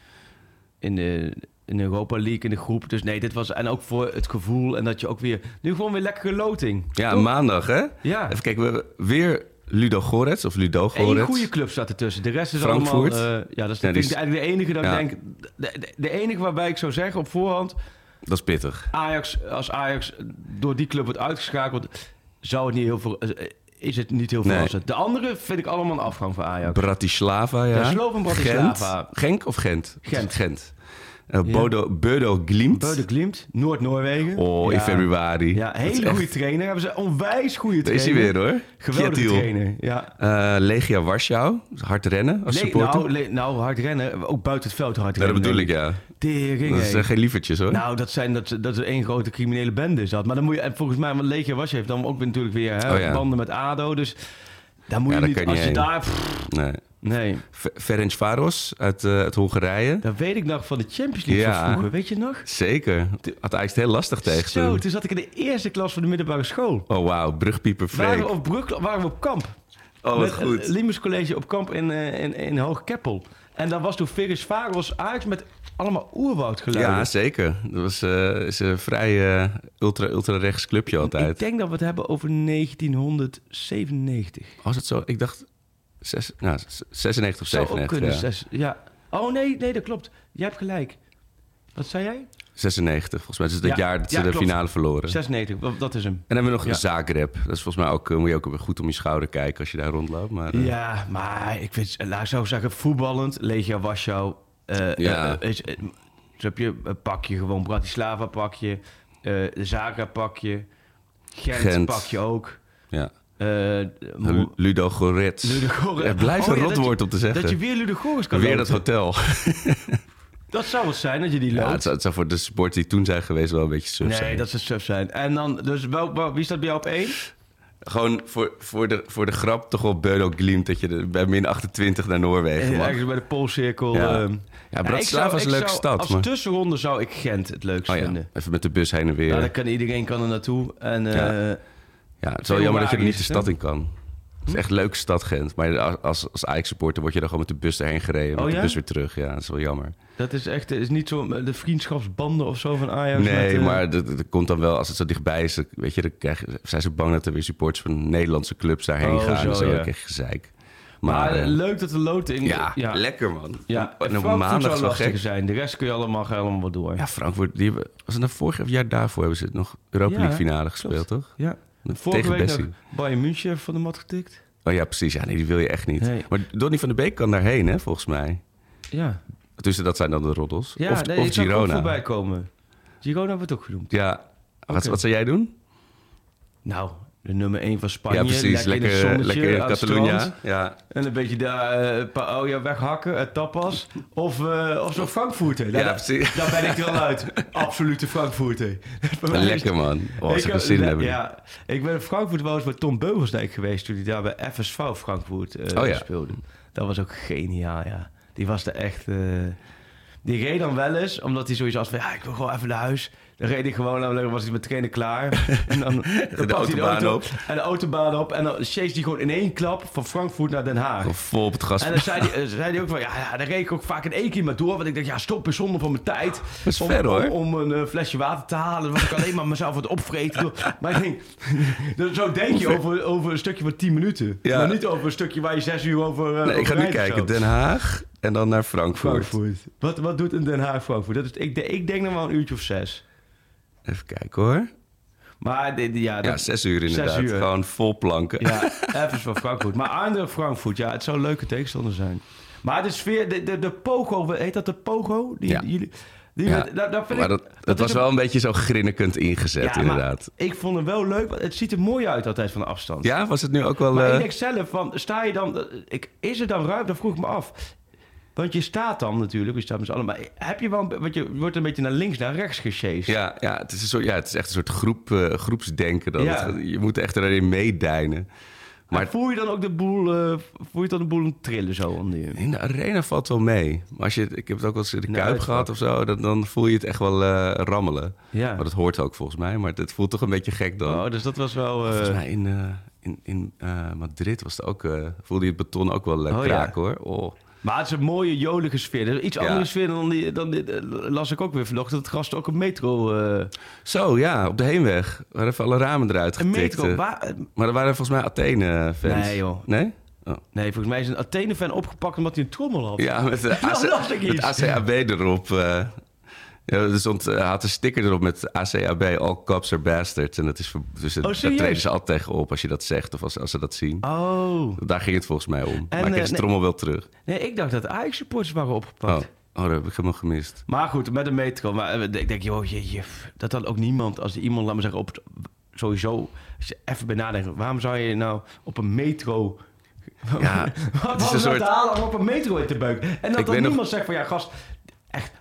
in, de, in de Europa League, in de groep. Dus nee, dit was... En ook voor het gevoel en dat je ook weer... Nu gewoon weer lekkere loting. Ja, Toch? maandag hè? Ja. Even kijken, we hebben weer Ludo Gorets of Ludo Eén Gorets. goede club staat ertussen. De rest is Frankfurt. allemaal... eh, ja, dat is Ja, is- eigenlijk de enige dat Ja. ik denk... De, de, de enige waarbij ik zou zeggen op voorhand... Dat is pittig. Ajax, als Ajax door die club wordt uitgeschakeld... zou het niet heel veel... eh, Is het niet heel Nee. verrassend. De andere vind ik allemaal een afgang voor Ajax. Bratislava, ja. Ja, Bratislava. Gent? Genk of Gent? Gent. Gent. Eh, Bodo, Bodo Glimt. Beude Glimt, Noord-Noorwegen. Oh, in februari. Ja, hele echt- goede trainer. Hebben ze onwijs goede Daar trainer. is hij weer hoor. Geweldige trainer. Ja. Eh, Legia Warschau. Hard rennen als Le- supporter. nou, le- nou, hard rennen. Ook buiten het veld hard Ja, dat rennen. bedoel ik, ja. Tering, Dat eh, geen lievertjes hoor. Nou, dat, zijn, dat, dat is één grote criminele bende is dat. Maar dan moet je, en volgens mij, want Legia was heeft dan ook weer natuurlijk weer hè, Oh ja. banden met ADO. Dus daar moet Ja, je niet, als je heen. daar... pff, nee. Nee, Ferenc Varos uit, eh, uit Hongarije. dat weet ik nog van de Champions League Ja. van vroeger. Weet je nog? Zeker. Had eigenlijk heel lastig tegen Zo, toen. toen zat ik in de eerste klas van de middelbare school. Oh wauw, brugpieper Waren Freek. we op, brug, waren we op kamp. Oh, wat Met goed. Limes College op kamp in, eh, in, in Hoogkeppel. En daar was toen Ferris Vagels Ajax met allemaal oerwoudgeluiden. Ja, zeker. Dat was eh, is een vrij eh, ultra, ultra rechts clubje Ik altijd. denk dat we het hebben over 1997. Was het zo? Ik dacht zes, nou, z- 96 of Zou ook 97. kunnen. ja. Zes, ja. Oh nee, nee, dat klopt. Jij hebt gelijk. Wat zei jij? 96, volgens mij. Dat is het Ja, jaar dat ja, ze de klopt. finale verloren. 96, dat- is hem. En dan hebben we nog Ja. Zagreb. Dat is volgens mij ook, eh, moet je ook goed om je schouder kijken als je daar rondloopt. Maar, eh, Ja, maar ik vind, laat ik zo zeggen, voetballend, Legia Warschau. eh Ja. eh, is, eh, zo heb je een pakje, gewoon Bratislava pakje, eh Zagreb pakje, Gent, Gent. pakje ook. ja. Eh Lu- Ludo Gorets. Ludogorets. Het blijft Oh een ja, rot dat je- woord om te zeggen. Dat je weer Ludogorets kan Weer dat hotel. Dat zou het zijn, dat je die Ja, loopt. het, zou, het zou voor de sports die toen zijn geweest wel een beetje suf nee, zijn. dat zou suf zijn. En dan, dus wel, wel- wie staat bij jou op één? Gewoon voor, voor, de, voor de grap toch wel Bodo Glimt dat je bij min 28 naar Noorwegen mag. Ergens bij de Poolcirkel. Ja. ehm. Ja, Bratislava is een leuke zou- stad. Als Maar... tussenronde zou ik Gent het leukst Oh ja, vinden. even met de bus heen en weer. Ja, Ja, dan kan iedereen kan er naartoe. En, eh, het is wel jammer dat je er niet de stad in kan. Het is echt een leuke stad, Gent. Maar als, als Ajax-supporter word je dan gewoon met de bus erheen gereden. en Oh met ja? de bus weer terug. Ja, dat is wel jammer. dat is echt is niet zo de vriendschapsbanden of zo van Ajax. nee, met, eh, maar dat, dat komt dan wel als het zo dichtbij is. Weet je, dan krijg, zijn ze bang dat er weer supporters van Nederlandse clubs daarheen Oh, gaan. zo, en zo, ja. dan krijg je gezeik. Maar, Maar, eh, leuk dat we loten in. ja, ja. lekker man. Ja, en op maandag zou gek. zijn. De rest kun je allemaal, wat door. Ja, Frankfurt, die hebben, was het nou vorig jaar daarvoor hebben ze nog Europa Ja, League finale gespeeld, klopt. toch? Ja. Vorige Tegen week Bayern München van de mat getikt. Oh ja, precies. Ja, nee, die wil je echt niet. Nee. Maar Donny van de Beek kan daarheen, hè, volgens mij. Ja, Tussen dat zijn dan de roddels. ja of nee, of Girona. voorbij komen. Girona het ook genoemd. Ja. Wat, wat zou jij doen? Nou, de nummer 1 van Spanje. ja, precies. Lekker, Lekker, lekker in Catalunya. strand. Ja. En een beetje daar eh, een paar oja weghakken, eh, tapas. Of, eh of zo'n Frankfurter. Nou, Ja, daar- precies. Daar ben ik er al uit. Absolute Frankfurter. Lekker man. Oh, als ik zin in hebben. Ja, ik ben in Frankfurt wel eens bij Tom Beugelsdijk geweest... toen hij daar bij FSV Frankfurt eh, Oh ja. speelde. Dat was ook geniaal, ja. Die was er echt... eh, die reed dan wel eens, omdat hij zoiets had van... ja, ik wil gewoon even naar huis. Dan reed hij gewoon, dan was hij met trainen klaar. En dan, dan de autobaan auto op. En de autobaan op. En dan chase hij gewoon in één klap van Frankfurt naar Den Haag. Vol op het gas. En dan zei hij, eh, zei ook van, ja, ja, daar reed ik ook vaak in één keer maar door. Want ik dacht, ja, stop is zonde van mijn tijd. is om, ver, hoor. Om, om een eh, flesje water te halen. Dan was ik alleen maar mezelf wat opvreten. Maar ik denk, dus zo denk je over, over een stukje van 10 minuten. Ja. Maar niet over een stukje waar je zes uur over eh, Nee, ik ga nu kijken. Den Haag en dan naar Frankfurt. Frankfurt. Wat, wat doet een Den Haag Frankfurt? Dat is, ik, ik denk nog wel een uurtje of zes. Even kijken hoor. Maar dit- ja, Ja, dat, zes uur inderdaad. Zes uur. Gewoon vol planken. Ja, even van Frankfurt. Maar Eindracht Frankfurt, ja, het zou een leuke tegenstander zijn. Maar de sfeer, de, de, de Pogo, heet dat de Pogo? Die, Ja. jullie, die Ja, met- daar, daar vind maar ik, dat, dat was een- wel een beetje zo grinnikend ingezet, Ja, inderdaad. Ik vond hem wel leuk, het ziet er mooi uit altijd van afstand. Ja, was het nu ook wel... Maar eh, ik denk zelf, van, sta je dan, ik, is er dan ruimte? Dat vroeg ik me af. Want je staat dan natuurlijk, je staat met z'n allen, maar heb je wel, want je wordt een beetje naar links, naar rechts gesjeest. ja, ja, het is een soort, ja, het is echt een soort groep, eh, groepsdenken. Dan. Ja. Het- je moet echt erin meedijnen. Maar voel je dan ook de boel, eh, voel je dan de boel trillen zo onder je? in de arena valt wel mee. Maar als je, ik heb het ook wel eens in de Kuip gehad of zo. Dan, dan voel je het echt wel eh, rammelen. Ja. Maar dat hoort ook volgens mij. Maar het voelt toch een beetje gek dan. Oh, dus dat was wel... Volgens mij in, in, in Madrid was het ook, voelde je het beton ook wel lekker Oh, ja. kraken hoor. Oh. Maar het is een mooie, jolige sfeer. Dat is Iets Ja. andere sfeer dan die, dan die, eh, las ik ook weer vanochtend. Dat gast ook een metro... eh, Zo ja, op de heenweg. Waren even alle ramen eruit een getikt. metro... eh. Waar, Maar er waren volgens mij Athene-fans. Nee, joh. Nee? Oh. nee, volgens mij is een Athene-fan opgepakt omdat hij een trommel had. Ja, met de. ACAB erop. eh. Ja, er stond, eh, had een sticker erop met ACAB, all cops are bastards. En dat is, dus Oh, daar treden ze altijd tegen op als je dat zegt of als, als ze dat zien. Oh. Daar ging het volgens mij om. maar ik de nee- trommel wel terug. Nee, ik dacht dat Ajax-supporters waren Oh. opgepakt. oh, dat heb ik helemaal gemist. Maar goed, met een metro. Maar eh, ik denk, joh, jeetje, dat had ook niemand... Als iemand, laat me zeggen, op het, sowieso... Als je even bij nadenkt, waarom zou je nou op een metro... Ja, Wat is een dat soort... halen om op een metro in te beuken? En dat dan nog- niemand zegt van, ja, gast, echt...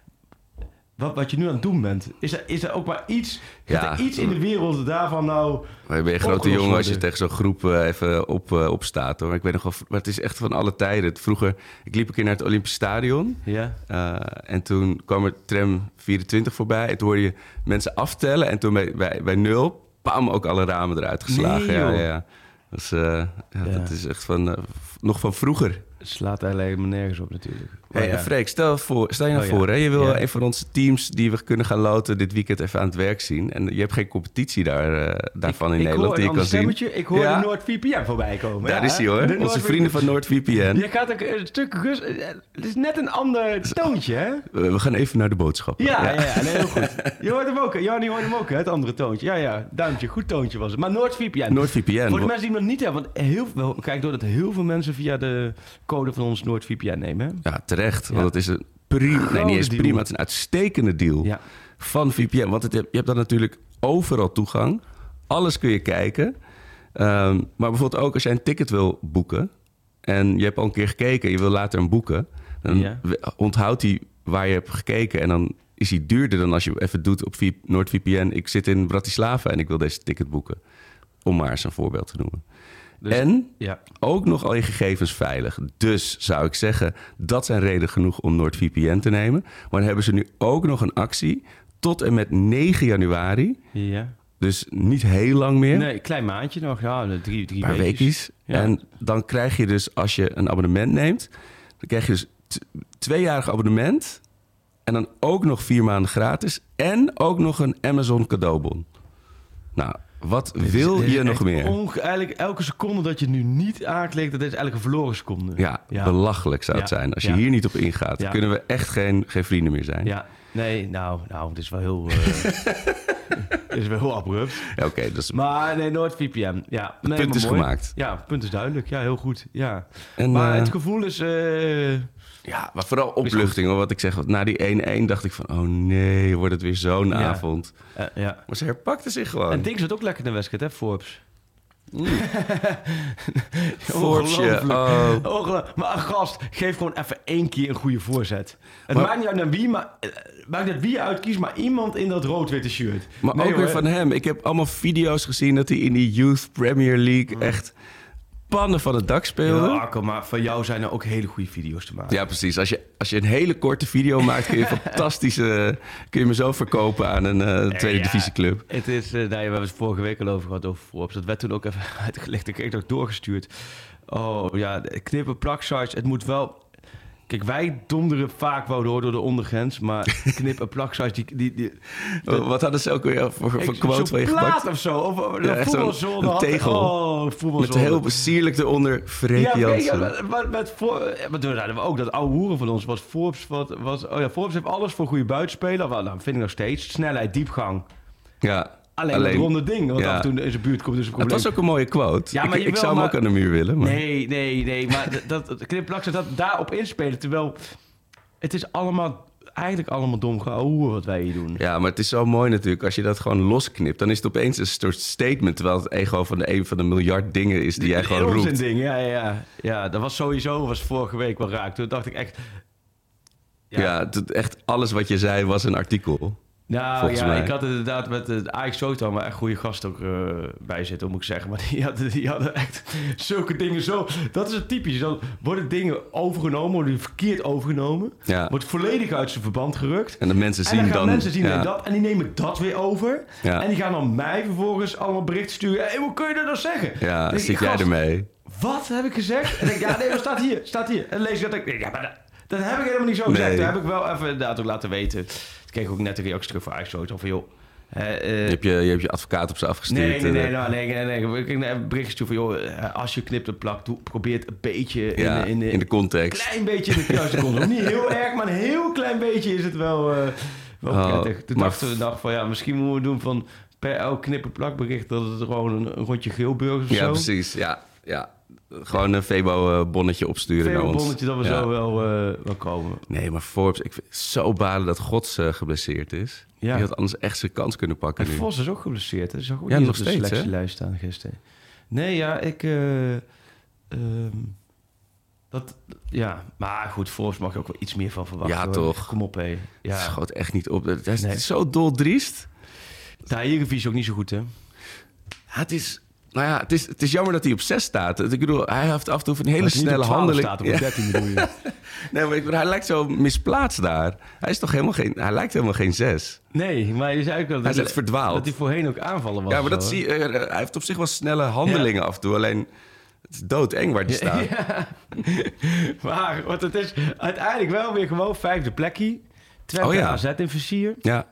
Wat, wat je nu aan het doen bent, is er, is er ook maar iets, Ja. er iets in de wereld daarvan nou... Maar ben je een grote jongen als je tegen zo'n groep eh, even op, eh, op staat hoor. Ik weet nog wel, maar het is echt van alle tijden. Vroeger, ik liep een keer naar het Olympisch Stadion. Ja, eh, en toen kwam er tram 24 voorbij. En toen hoorde je mensen aftellen. En toen bij, bij, bij nul, pam, ook alle ramen eruit geslagen. Nee, ja, ja, ja. Dat is, eh, ja. Dat is echt van, eh, nog van vroeger. het slaat eigenlijk helemaal nergens op natuurlijk. Hey, en Freek, stel, voor, stel je nou Oh, voor, hè, je wil Ja. een van onze teams die we kunnen gaan loten dit weekend even aan het werk zien. En je hebt geen competitie daar, eh, daarvan in ik Nederland die je kan zien. ik hoor de NoordVPN voorbij komen. Daar Ja, is hij hoor, de onze vrienden van NoordVPN. Je gaat ook een stuk rust... Het is net een ander toontje, hè? We gaan even naar de boodschap. Ja, ja, ja, nee, heel goed. Je hoort hem ook, hè? Jannie hoort hem ook, hè? Het andere toontje. Ja, ja, duimpje, goed toontje was het. Maar NoordVPN. NoordVPN. Voor de mensen die nog niet hebben, want heel veel, kijk door dat heel veel mensen via de code van ons NoordVPN nemen, hè? Ja, terecht. Ja. Want het is een prima, nee, niet eens deal. prima, het is een uitstekende deal van VPN. Want het, je hebt dan natuurlijk overal toegang. Alles kun je kijken. Ehm, maar bijvoorbeeld ook als jij een ticket wil boeken... en je hebt al een keer gekeken en je wil later hem boeken... dan Ja. onthoudt hij waar je hebt gekeken... en dan is hij duurder dan als je even doet op NoordVPN... ik zit in Bratislava en ik wil deze ticket boeken. Om maar eens een voorbeeld te noemen. Dus- en Ja. ook nog al je gegevens veilig. Dus zou ik zeggen, dat zijn reden genoeg om NordVPN te nemen. Maar dan hebben ze nu ook nog een actie tot en met 9 januari. Ja. Dus niet heel lang meer. Nee, klein maandje nog. Ja, drie, drie paar weekjes. Ja. En dan krijg je dus, als je een abonnement neemt... dan krijg je dus tweejarig abonnement... en dan ook nog vier maanden gratis... en ook nog een Amazon cadeaubon. Nou, wat wil je nog meer? onge- eigenlijk elke seconde dat je nu niet aanklikt, dat is eigenlijk een verloren seconde. Ja, ja. belachelijk zou het Ja, zijn. Als je ja. hier niet op ingaat, Ja. kunnen we echt geen, geen vrienden meer zijn. Ja, nee, nou, nou, het is wel heel... eh, Het is wel heel abrupt. Ja, Oké, dus Maar nee, NoordVPN. Ja, nee, punt maar is mooi. gemaakt. Ja, punt is duidelijk. Ja, heel goed. Ja. En, maar eh, het gevoel is... eh, ja, maar vooral opluchting. hoor. Wat ik zeg, na die 1-1 dacht ik van... oh nee, wordt het weer zo'n Ja. avond. ja. Maar ze herpakte zich gewoon. En Ding zat ook lekker in de wedstrijd, hè, Forbes. Forbesje, Ongelooflijk. oh. Maar gast, geef gewoon even één keer een goede voorzet. Het Maar- maakt niet uit naar wie, maar, eh, maakt niet uit wie je uitkiest, maar iemand in dat rood-witte shirt. Maar Nee, ook weer van hem. Ik heb allemaal video's gezien dat hij in die Youth Premier League... echt pannen van het dak speelde. Ja, Ja, maar van jou zijn er ook hele goede video's te maken. precies. Als je, als je een hele korte video maakt... kun je fantastische... kun je me zo verkopen aan een eh, tweede Ja, divisieclub. Het is, nou ja, we hebben het vorige week al over gehad over Forbes. Dat werd toen ook even uitgelegd. Ik kreeg het ook doorgestuurd. Oh ja, knippen, plaksites. Het moet wel... Kijk, wij donderen vaak wel door, door de ondergrens. Maar knip en plaksites, die... die, die Oh, Wat hadden ze ook weer voor, voor quote van je gepakt? of zo. Of Ja, voetbalzone. een had- tegel. Oh, Met heel sierlijk eronder Freek Ja, Jansen. met, met, met voor, ja, maar toen hadden we ook dat oude hoeren van ons was Forbes. Wat, was, oh ja, Forbes heeft alles voor goede buitenspelen. Nou, vind ik nog steeds. Snelheid, diepgang. Ja, alleen, Alleen- dat ronde ding. Want ja. af en toe in zijn buurt komt dus een Het probleem. was ook een mooie quote. Ja, maar ik, zou hem maar- ook aan de muur willen. Maar... Nee, nee, nee. Maar dat- Knip Plak dat daarop inspelen. Terwijl het is allemaal, eigenlijk allemaal dom gehouden wat wij hier doen. Ja, maar het is zo mooi natuurlijk. Als je dat gewoon losknipt, dan is het opeens een soort statement. Terwijl het ego van de een van de miljard dingen is die jij gewoon roept. ding, ja, ja, ja. Dat was sowieso, was vorige week wel raak. Toen dacht ik echt... Ja, het- echt alles wat je zei was een artikel. Nou volgens ja, mij. ik had het inderdaad met de Ajax Soto maar echt goede gasten ook eh, bij zitten, moet ik zeggen. Maar die hadden, die hadden echt zulke dingen zo... Dat is het typisch. Dan worden dingen overgenomen, worden verkeerd overgenomen. Ja. Wordt volledig uit zijn verband gerukt. En de mensen En zien dan gaan dan... mensen zien ja. dat en die nemen dat weer over. Ja. En die gaan dan mij vervolgens allemaal berichten sturen. Hé, hoe kun je dat nou zeggen? Ja, zit jij gast, ermee? Wat heb ik gezegd? En denk ik, ja, nee, maar staat hier, staat hier. En lees ik dat ik ja, maar dat, heb ik helemaal niet zo gezegd. Nee. Dat heb ik wel even inderdaad ook laten weten. Toen kreeg ik ook net een reactie terug van Ajax van, joh... eh, Je hebt je, je hebt je advocaat op ze afgestuurd. Nee, nee, nee, eh, nou, nee, nee, nee. Ik een berichtje toe van, joh, eh, als je knipt en plakt, probeer het een beetje ja, in, de- in de context. klein beetje in de juiste context. Niet heel erg, maar een heel klein beetje is het wel, eh wel Oh, prettig. Toen dachten we dag van, ja, misschien moeten we doen van per elk knip en plak bericht dat het gewoon een, een rondje geelburgers of Ja, zo. precies. Ja, ja. Gewoon een Febo-bonnetje opsturen naar ons. bonnetje dat we Ja. zo wel, eh, wel komen. Nee, maar Forbes, ik vind het zo balen dat Gods eh, geblesseerd is. Ja. Die had anders echt zijn kans kunnen pakken En nu. Vos is ook geblesseerd. Dat is ook Ja, niet nog op de steeds, hè? selectielijst staan gisteren. Nee, ja, ik... eh, ehm, dat, ja, maar goed, Vos mag je ook wel iets meer van verwachten. Ja, hoor. toch? Kom op, hé. Het Ja, schoot echt niet op. Het is, Nee. het is zo doldriest. daar Eredivisie is ook niet zo goed, hè? Ja, het is... Nou ja, het is, het is jammer dat hij op 6 staat. Ik bedoel, hij heeft af en toe van hele hij snelle 12 handeling. staat, op Ja. 13 bedoel je. Nee, maar ik bedoel, hij lijkt zo misplaatst daar. Hij is toch helemaal geen... Hij lijkt helemaal geen 6. Nee, maar je zei ook wel Hij dat, is echt verdwaald. dat hij voorheen ook aanvallen was. Ja, maar dat zo, zie eh, Hij heeft op zich wel snelle handelingen af en toe. Alleen, het is doodeng waar die staat. Ja. maar want het is uiteindelijk wel weer gewoon vijfde plekje. Twente Oh ja. AZ in versier. Ja.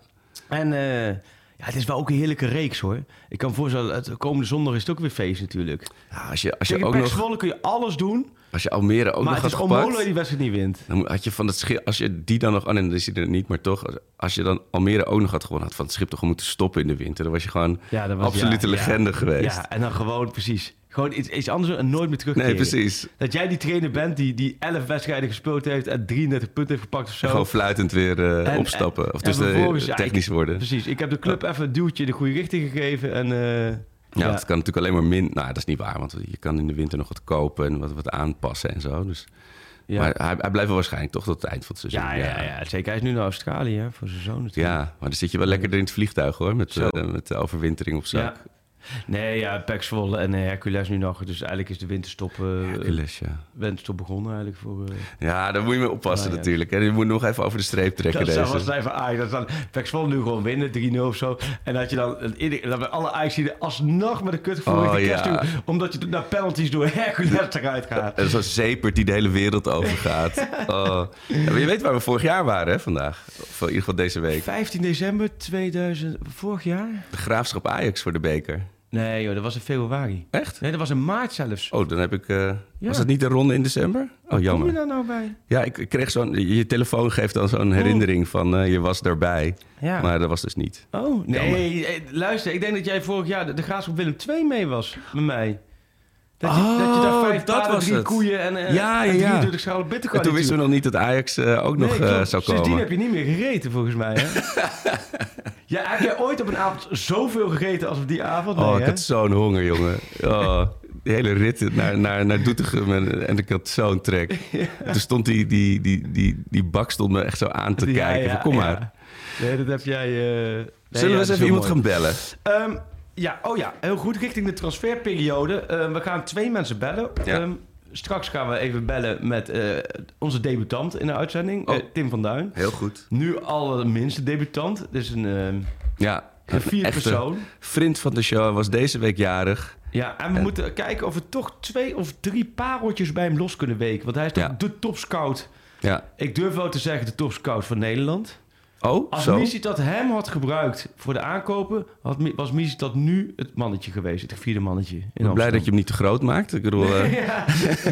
En eh, ja, het is wel ook een heerlijke reeks hoor. Ik kan me voorstellen, het komende zondag is het ook weer feest natuurlijk. Ja, als je, als je Tegen ook nog... Kun je alles doen. Als je Almere ook maar nog het had is gepakt... onmogelijk dat die wedstrijd niet wint. Dan had je van het schip, als je die dan nog, oh nee, dan is hij er niet, maar toch, als- je dan Almere ook nog had gewonnen, had van het schip toch gewoon moeten stoppen in de winter. Dan was je gewoon Ja, dat was, absolute ja, legende ja, geweest. Ja, en dan gewoon precies. Gewoon iets, iets anders en nooit meer terugkeren. nee, precies. Dat jij die trainer bent die, die 11 wedstrijden gespeeld heeft en 33 punten heeft gepakt of zo. Gewoon fluitend weer eh, En- opstappen. Of dus de, ja, technisch ik- worden. Precies. Ik heb de club even een duwtje in de goede richting gegeven. En, eh, Ja, dat kan natuurlijk alleen maar min. Nou, dat is niet waar, want je kan in de winter nog wat kopen en wat, wat aanpassen en zo. Dus. ja. Maar hij, hij blijft wel waarschijnlijk toch tot het eind van het seizoen. ja, ja, ja, zeker. Hij is nu naar Australië hè, voor zijn zoon natuurlijk. Ja, maar dan zit je wel lekker in het vliegtuig hoor, met, eh, met de overwintering op zak. Nee, ja, Zwolle en eh, Hercules nu nog. Dus eigenlijk is de winterstop, eh, Hercules, ja. winterstop begonnen eigenlijk voor... eh, ja, daar moet je mee oppassen Nou ja. natuurlijk. hè. Je moet nog even over de streep trekken dat deze. zijn van Ajax. Dat dan Zwolle nu gewoon winnen, 3-0 of zo. En dat je dan, dat we alle Ajax zien alsnog met een kutgevoel Oh, richting ja. kerst toe, Omdat je naar penalties door Hercules eruit gaat. En zo'n zeepert die de hele wereld overgaat. Oh. Ja, maar je weet waar we vorig jaar waren, hè, vandaag. Of in ieder geval deze week. 15 december 2000, vorig jaar? De graafschap Ajax voor de beker. Nee joh, dat was in februari. Echt? Nee, dat was in maart zelfs. Oh, dan heb ik... eh, Ja. Was dat niet de ronde in december? Oh, Hoe kom je jammer. daar nou bij? Ja, ik ik kreeg zo'n... Je telefoon geeft dan zo'n herinnering van eh, je was daarbij. Ja. Maar dat was dus niet. Oh, nee. eh, Luister, ik denk dat jij vorig jaar de, de Graafschap Willem 2 mee was met mij. Dat je, Oh, dat je daar vijf dat was drie het. koeien en, eh, Ja, ja, en ja. 23 schalen bitterkan. En toen wisten we nog niet dat Ajax eh, ook nog nee, klopt. zou Sindsdien komen. heb je niet meer gegeten, volgens mij. Hè? ja, heb jij ooit op een avond zoveel gegeten als op die avond? Nee, Oh, ik hè? had zo'n honger, jongen. Oh, die hele rit naar, naar, naar Doetinchem en, en ik had zo'n trek. Toen stond die, die, die, die, die bak stond me echt zo aan te Ja, kijken. van, kom maar. Nee, dat heb jij... nee, Zullen we eens even iemand mooi. gaan bellen? Ehm, ja, oh ja, heel goed. Richting de transferperiode. Ehm, we gaan twee mensen bellen. Ja. Ehm, straks gaan we even bellen met eh, onze debutant in de uitzending, Oh. eh, Tim van Duin. Heel goed. Nu allerminste debutant. Dus een ehm Ja, een echte persoon. vriend van de show was deze week jarig. Ja, en we moeten kijken of we toch twee of drie pareltjes bij hem los kunnen weken. Want hij is toch Ja. de topscout. Ja. Ik durf wel te zeggen de topscout van Nederland. Oh, Als zo? Dat hem had gebruikt voor de aankopen... Had, was Misi dat nu het mannetje geweest. Het vierde mannetje. In Ik ben blij dat je hem niet te groot maakt. Ik bedoel... eh, Ja.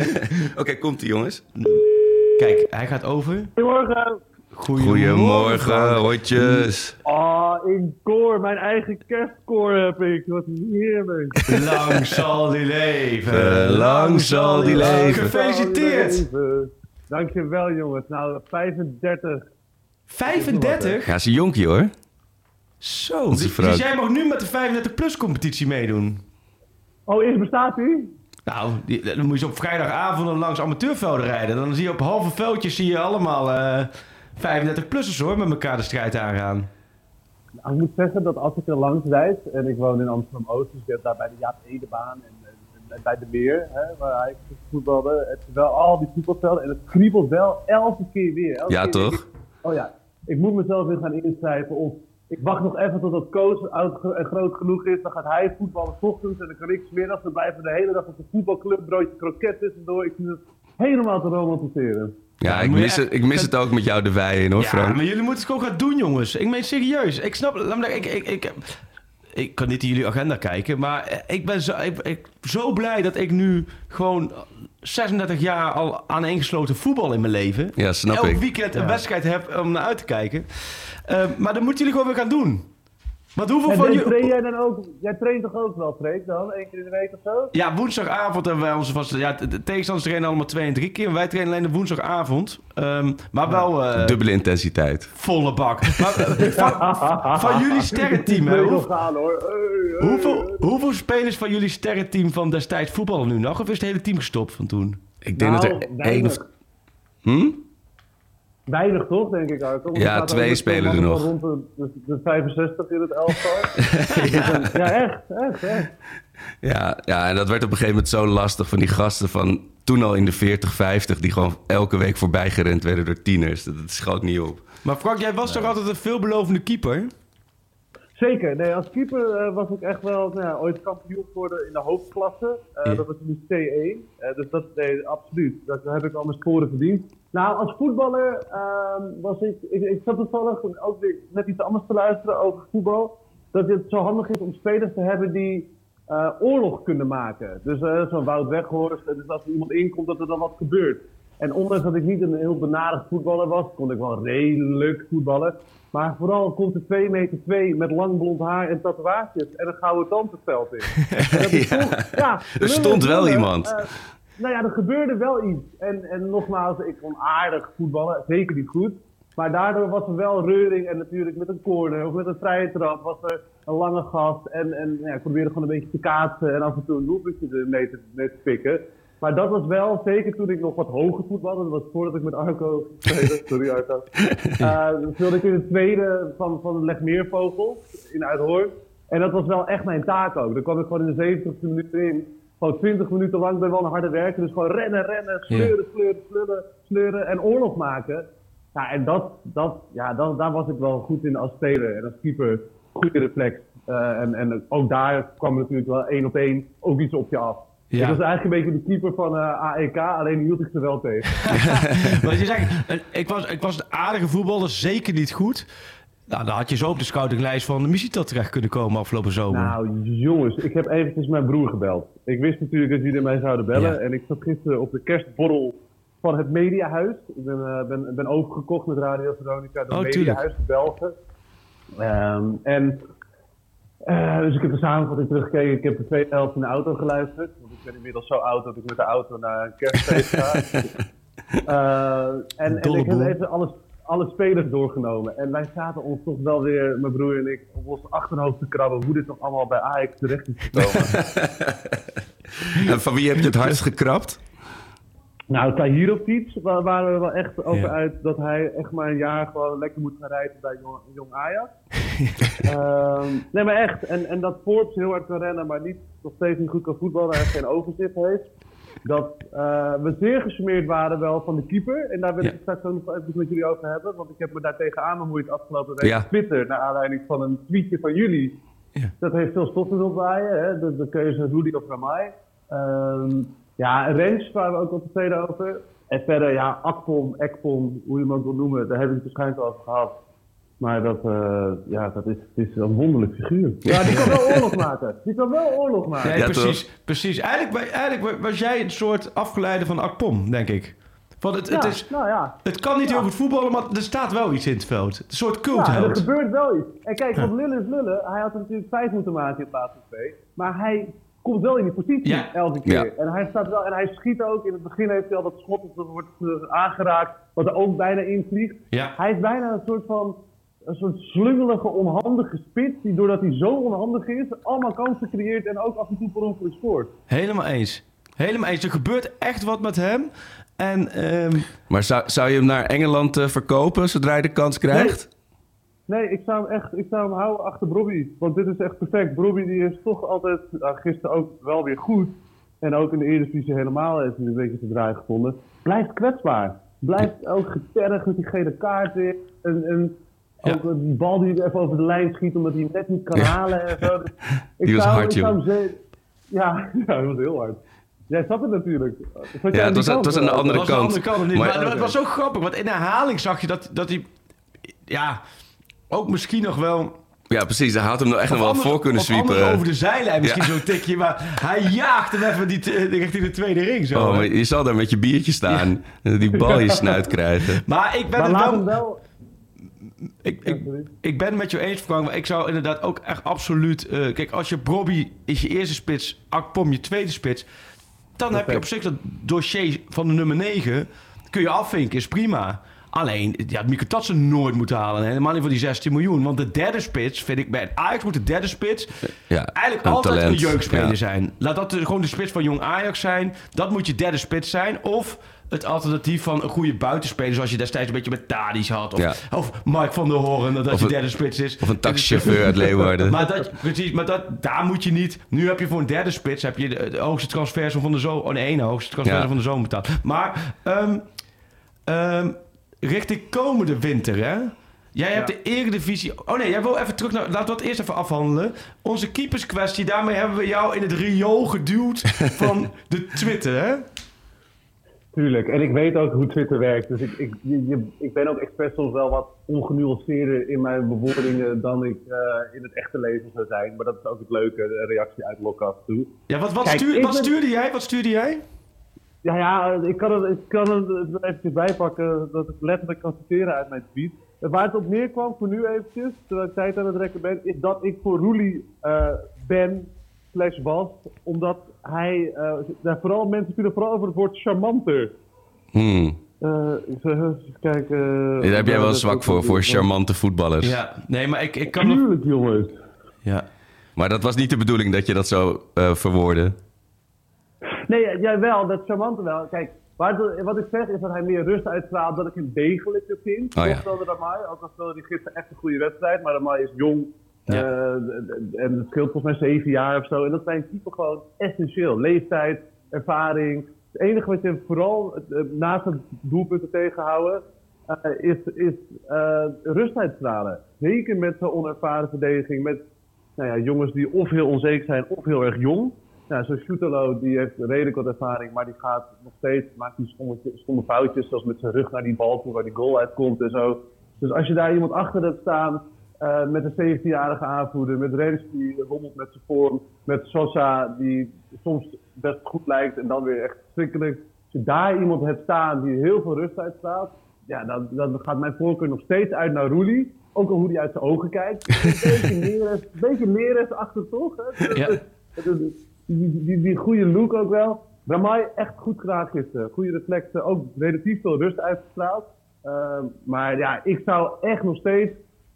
Oké, komt-ie jongens. Kijk, hij gaat over. Goedemorgen. Goedemorgen, hotjes. Oh, in koor, mijn eigen kerstkoor heb ik. Wat heerlijk. Lang zal die leven. Eh, lang zal die leven. Gefeliciteerd. Dankjewel jongens. Nou, 35. 35? Ja, is een jonkie hoor. Zo. Onze Dus, dus jij mag nu met de 35-plus competitie meedoen? Oh, eerst bestaat die? Nou, die, dan moet je op vrijdagavond langs amateurvelden rijden. Dan zie je op halve veldjes zie je allemaal eh 35-plussers hoor, met elkaar de strijd aangaan. Nou, ik moet zeggen dat als ik er langs rijd, en ik woon in Amsterdam-Oost, dus ik heb daar bij de Jaap Edebaan en, en, en bij de Meer, hè, waar ik voetbalde, het is wel al die voetbalvelden en het kriebelt wel elke keer weer. Elke Ja, keer toch? oh ja, ik moet mezelf weer gaan inschrijven of ik wacht nog even totdat Koos oud en groot genoeg is, dan gaat hij voetballen 's ochtends en dan kan ik 's middags, dan blijven we de hele dag op de voetbalclub, broodje kroket tussendoor. Ik vind het helemaal te romantiseren. Ja, ik mis, het, ik mis het ook met jou de wei in hoor, Ja, Frank. maar jullie moeten het gewoon gaan doen, jongens. Ik meen serieus. Ik snap, laat me zeggen, ik, ik, ik, ik kan niet in jullie agenda kijken, maar ik ben zo, ik, ik- zo blij dat ik nu gewoon 36 jaar al aaneengesloten voetbal in mijn leven. Ja, snap Elk ik. weekend een wedstrijd heb om naar uit te kijken. Eh, maar dat moeten jullie gewoon weer gaan doen. Want hoeveel En, van train jij dan ook, jij traint toch ook wel, Freek, dan? Eén keer in de week of zo? Ja, woensdagavond hebben wij onze vaste... Ja, de- de tegenstanders trainen allemaal twee en drie keer. Wij trainen alleen de woensdagavond. Ehm, maar wel eh, Dubbele intensiteit. volle bak. Maar, eh, van, van jullie sterrenteam, hè? Hoe- gaan hoor. Hey, hey, Hoeveel, hoeveel spelers van jullie sterrenteam van destijds voetballen nu nog? Of is het hele team gestopt van toen? Ik denk Nou, dat er één weinig. of... Hm? Weinig toch, denk ik ook. Ja, er twee spelen er nog. Rond de, de, de 65 in het elftal. ja. echt, echt, echt. Ja, ja, en dat werd op een gegeven moment zo lastig van die gasten van toen al in de 40, 50... die gewoon elke week voorbij gerend werden door tieners. Dat, dat schoot niet op. Maar Frank, jij was toch altijd een veelbelovende keeper? Zeker, nee, als keeper eh, was ik echt wel nou ja, ooit kampioen geworden in de hoofdklasse. Ja. Dat was in de C1. Eh, dus dat, nee, absoluut. Dat heb ik al mijn sporen verdiend. Nou, als voetballer ehm, was ik, ik, ik zat toevallig ook weer net iets anders te luisteren over voetbal. Dat het zo handig is om spelers te hebben die oorlog kunnen maken. Dus zo'n Wout Weghorst, dus als er iemand inkomt dat er dan wat gebeurt. En ondanks dat ik niet een heel benadigd voetballer was, kon ik wel redelijk voetballen. Maar vooral komt er 2 meter 2 met lang blond haar en tatoeages en een gouden tand het veld in. Ja. toch- ja, Er stond wel iemand. eh, nou ja, er gebeurde wel iets. En, en nogmaals, ik kon aardig voetballen, zeker niet goed. Maar daardoor was er wel reuring en natuurlijk met een corner of met een vrije trap was er een lange gast. En, en ja, ik probeerde gewoon een beetje te kaatsen en af en toe een doelpuntje mee te, mee te pikken. Maar dat was wel, zeker toen ik nog wat hoger voetbalde, dat was voordat ik met Arco speelde, sorry Arco. Uh, speelde ik in de tweede van, van de Legmeervogels in Uithoorn. En dat was wel echt mijn taak ook. Dan kwam ik gewoon in de 70ste minuut in. Gewoon 20 minuten lang ben wel een harde werken. Dus gewoon rennen, rennen, sleuren, sleuren, sleuren, sleuren en oorlog maken. Ja, en dat, dat, ja, dat, daar was ik wel goed in als speler en als keeper. Goede reflex. Uh, en, en ook daar kwam natuurlijk wel één op één ook iets op je af. Ja. Ik was eigenlijk een beetje de keeper van uh, AEK, alleen hield ik ze wel tegen. Want je zegt, eh, ik was, ik was een aardige voetballer, zeker niet goed. Nou, dan had je zo op de scoutinglijst van de Misita terecht kunnen komen afgelopen zomer. Nou, jongens, ik heb eventjes mijn broer gebeld. Ik wist natuurlijk dat jullie mij zouden bellen. Ja. En ik zat gisteren op de kerstborrel van het Mediahuis. Ik ben, uh, ben, ben overgekocht met Radio Veronica door Oh, Mediahuis in België. Um, en uh, dus ik heb de samenvatting teruggekeken. Ik heb de tweede helft in de auto geluisterd. Want ik ben inmiddels zo oud dat ik met de auto naar een kerstfeest ga. uh, en, en ik heb even alles, alle spelers doorgenomen. En wij zaten ons toch wel weer, mijn broer en ik, op ons achterhoofd te krabben hoe dit nog allemaal bij Ajax terecht is gekomen. en van wie heb je het hardst gekrapt? Nou, Tahirovic waren we wel echt over ja. uit dat hij echt maar een jaar gewoon lekker moet gaan rijden bij Jong, jong Ajax. Um, nee, maar echt. En, en dat Forbes heel hard kan rennen, maar niet, nog steeds niet goed kan voetballen en geen overzicht heeft. Dat uh, we zeer gesmeerd waren wel van de keeper. En daar wil ik het straks ook nog even met jullie over hebben. Want ik heb me daar tegenaan bemoeid afgelopen week op Twitter. Naar aanleiding van een tweetje van jullie. Ja. Dat heeft veel stoffen opwaaien. Hè? De, de keuze Rudy of Ramai. Um, ja, Rens waar we ook al tevreden over. En verder, ja, Akpom, Ekpom, hoe je hem ook wil noemen, daar heb ik het waarschijnlijk al over gehad. Maar dat, uh, ja, dat is, het is een wonderlijk figuur. Ja, die kan wel oorlog maken. Die kan wel oorlog maken. Nee, ja, precies, precies. Eigenlijk, eigenlijk was jij een soort afgeleide van Akpom, denk ik. Want het, het, Ja, is, nou ja. het kan niet heel goed voetballen, maar er staat wel iets in het veld. Een soort Ja, en er cultheld. gebeurt wel iets. En kijk, want lullen is lullen. Hij had er natuurlijk vijf moeten maken in plaats van twee. Maar hij komt wel in die positie Ja. elke keer. Ja. En hij staat wel en hij schiet ook. In het begin heeft hij al dat schot dat wordt eh, aangeraakt, wat er ook bijna invliegt. Ja. Hij is bijna een soort van een soort slungelige, onhandige spits. Die doordat hij zo onhandig is, allemaal kansen creëert en ook af en toe per ongeluk scoort. Helemaal eens. Helemaal eens. Er gebeurt echt wat met hem. En ehm, Maar zou, zou je hem naar Engeland eh, verkopen zodra je de kans krijgt? Nee, ik zou hem echt ik zou hem houden achter Brobby. Want dit is echt perfect. Brobby die is toch altijd, nou, gisteren ook wel weer goed. En ook in de Eredivisie helemaal heeft hij een beetje te draaien gevonden. Blijft kwetsbaar. Blijft ook getergd met die gele kaart weer. En, en Ja. ook die bal die er even over de lijn schiet omdat hij hem net niet kan halen en zo. Dus ik Die was zou- hard, joh. ze- Ja, ja, dat was heel hard. Jij zat het natuurlijk. Ja, het die was- het was aan de eh, andere dat was de kant. andere. Maar- Maar, het was zo grappig, want in de herhaling zag je dat, dat hij... Ja, ook misschien nog wel... Ja, precies. Hij had hem nog echt nog wel anders- voor kunnen sweepen. over de zijlijn misschien Ja. zo'n tikje, maar hij jaagt hem even die t- richting de tweede ring. Zo, Oh, maar je zal daar met je biertje staan. en Die bal je snuit krijgen. Maar ik ben Maar het laat wel... Ik, ik, ik ben het met je eens, Frank. Maar ik zou inderdaad ook echt absoluut... eh, kijk, als je Brobby is je eerste spits, Akpom je tweede spits... dan heb je op zich dat dossier van de nummer 9... kun je afvinken, is prima. Alleen, ja, Mieke Tatsen nooit moeten halen. Helemaal niet voor die 16 miljoen. Want de derde spits, vind ik... Bij Ajax moet de derde spits Ja, eigenlijk een altijd talent. een jeugdspeler Ja. zijn. Laat dat gewoon de spits van Jong Ajax zijn. Dat moet je derde spits zijn. Of het alternatief van een goede buitenspeler... zoals je destijds een beetje met Tadic had. Of, Ja. of Mike van der Hoorn, dat je derde spits is. Of een taxichauffeur uit Leeuwarden. Maar, dat, precies, maar dat, daar moet je niet... Nu heb je voor een derde spits heb je de, de hoogste transfersom van de zomer... Oh, de ene hoogste transfersom Ja. van de zomer betaald. Maar ehm, ehm, richting komende winter, hè? Jij hebt de eredivisie... Oh nee, jij wil even terug naar... Laten we dat eerst even afhandelen. Onze keeperskwestie, daarmee hebben we jou in het riool geduwd van de Twitter, hè? Tuurlijk, en ik weet ook hoe Twitter werkt. Dus ik, ik, je- ik ben ook expres soms wel wat ongenuanceerder in mijn bewoordingen dan ik eh, in het echte leven zou zijn. Maar dat is ook het leuke, de reactie uitlokken af en toe. Ja, wat, wat, Kijk, stuur- wat ben- stuurde jij? Wat stuurde jij? Ja, ja, ik kan het, ik kan het eventjes bijpakken dat ik letterlijk kan citeren uit mijn tweet. Waar het op neerkwam, voor nu eventjes, terwijl ik tijd aan het rekken ben, is dat ik voor Roelie eh, ben, slash was, omdat hij, eh, daar vooral mensen sturen vooral over het woord charmanter. Hmm. Eh, ik zal even kijken. Daar heb jij wel dat- zwak voor, voor charmante voetballers. Ja, nee, maar ik, ik kan... nog- Tuurlijk, jongens. Ja. Maar dat was niet de bedoeling dat je dat zo eh verwoordde. Nee, jij wel, dat charmante wel. Kijk, wat ik zeg is dat hij meer rust uitstraalt, dat ik hem degelijker vind. Oh, ja. Stelde Ramai, ook al speelde hij gisteren echt een goede wedstrijd, maar Ramai is jong. Eh, en het scheelt volgens mij zeven jaar of zo. En dat zijn type gewoon essentieel. Leeftijd, ervaring. Het enige wat je vooral eh, naast het doelpunten tegenhouden, eh, is, is eh, rust uitstralen. Zeker met zo'n onervaren verdediging, met nou ja, jongens die of heel onzeker zijn of heel erg jong. Nou, zo'n Shootalo, die heeft redelijk wat ervaring, maar die gaat nog steeds, maakt die stomme, stomme foutjes, zoals met zijn rug naar die bal toe, waar die goal uitkomt en zo. Dus als je daar iemand achter hebt staan, eh, met een 17-jarige aanvoerder, met Rens die rommelt met zijn vorm, met Sosa die soms best goed lijkt en dan weer echt schrikkelijk. Als je daar iemand hebt staan die heel veel rust uitstraalt, ja, dan, dan gaat mijn voorkeur nog steeds uit naar Roelie. Ook al hoe hij uit zijn ogen kijkt. Een beetje Neres, een beetje Neres achter toch? Hè? Ja. Die, die, die goede look ook wel. Ramai echt goed gedaan gisteren. Goede reflexen, ook relatief veel rust uitgestraald. Ehm, maar ja, ik zou echt nog steeds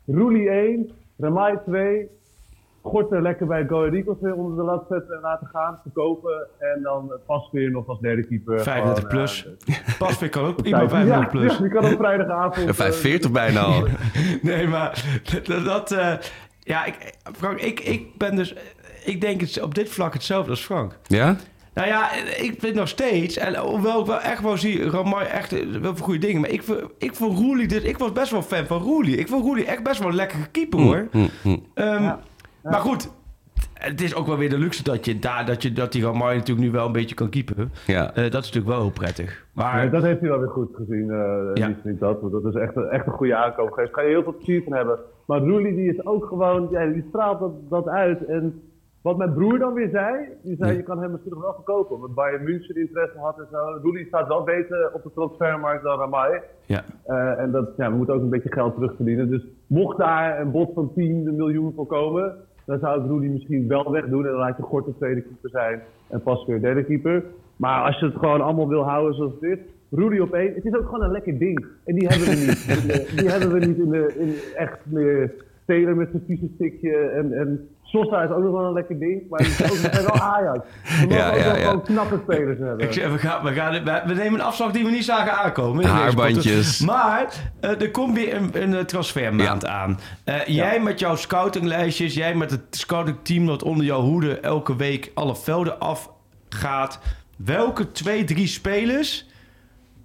Roelie 1, Ramai 2, Gorter lekker bij Go Eagles weer onder de lat zetten en laten gaan, verkopen. En dan pas weer nog als derde keeper. 35 gewoon, plus. eh, Pasveer kan ook prima ja, 35 plus. Ja, die kan op vrijdagavond. En 45 bijna al. Nee, maar dat... dat eh, ja, ik, Frank, ik, ik ben dus... Ik denk het, op dit vlak hetzelfde als Frank. Ja? Nou ja, ik vind nog steeds... En hoewel ik wel echt wel zie... Ramai echt eh, wel voor goede dingen. Maar ik, ik vond Roelie... dit- Ik was best wel fan van Roelie. Ik vond Roelie echt best wel een lekkere keeper, hoor. Hm, hm. Ehm, Maar goed... Het is ook wel weer de luxe dat, je daar, dat, je, dat die Ramai natuurlijk nu wel een beetje kan keepen. Ja. Eh, dat is natuurlijk wel heel prettig. Maar Nee, dat heeft hij wel weer goed gezien. eh Ja. Niet, niet dat, want dat is echt, een- echt een goede aankoop geweest. Daar ga je heel veel plezier van hebben. Maar Roelie die is ook gewoon, ja, die straalt dat, dat uit. En wat mijn broer dan weer zei, die zei Ja. je kan hem misschien nog wel verkopen. Omdat Bayern München interesse had en zo. Rudy staat wel beter op de transfermarkt dan Ramai. Ja. Eh, en dat, ja, we moeten ook een beetje geld terugverdienen. Dus mocht daar een bod van 10 miljoen voor komen, dan zou ik Rudy misschien wel wegdoen. En dan laat je Gort de tweede keeper zijn en pas weer derde keeper. Maar als je het gewoon allemaal wil houden zoals is, Rudy op één, het is ook gewoon een lekker ding. En die hebben we niet. de- die hebben we niet in, de, in echt meer Taylor met zijn vieze stickje en, en Sosa is ook nog wel een lekker ding, maar die is ook nog wel Ajax. We mogen Ja, ook ja, wel ja. gewoon knappe spelers hebben. Ik zeg, we, gaan, we, gaan, we, we nemen een afslag die we niet zagen aankomen. Haarbandjes. Maar eh, er komt weer een, een eh, transfermaand Ja. aan. Eh, Jij met jouw scoutinglijstjes, jij met het scoutingteam dat onder jouw hoede elke week alle velden afgaat. Welke twee, drie spelers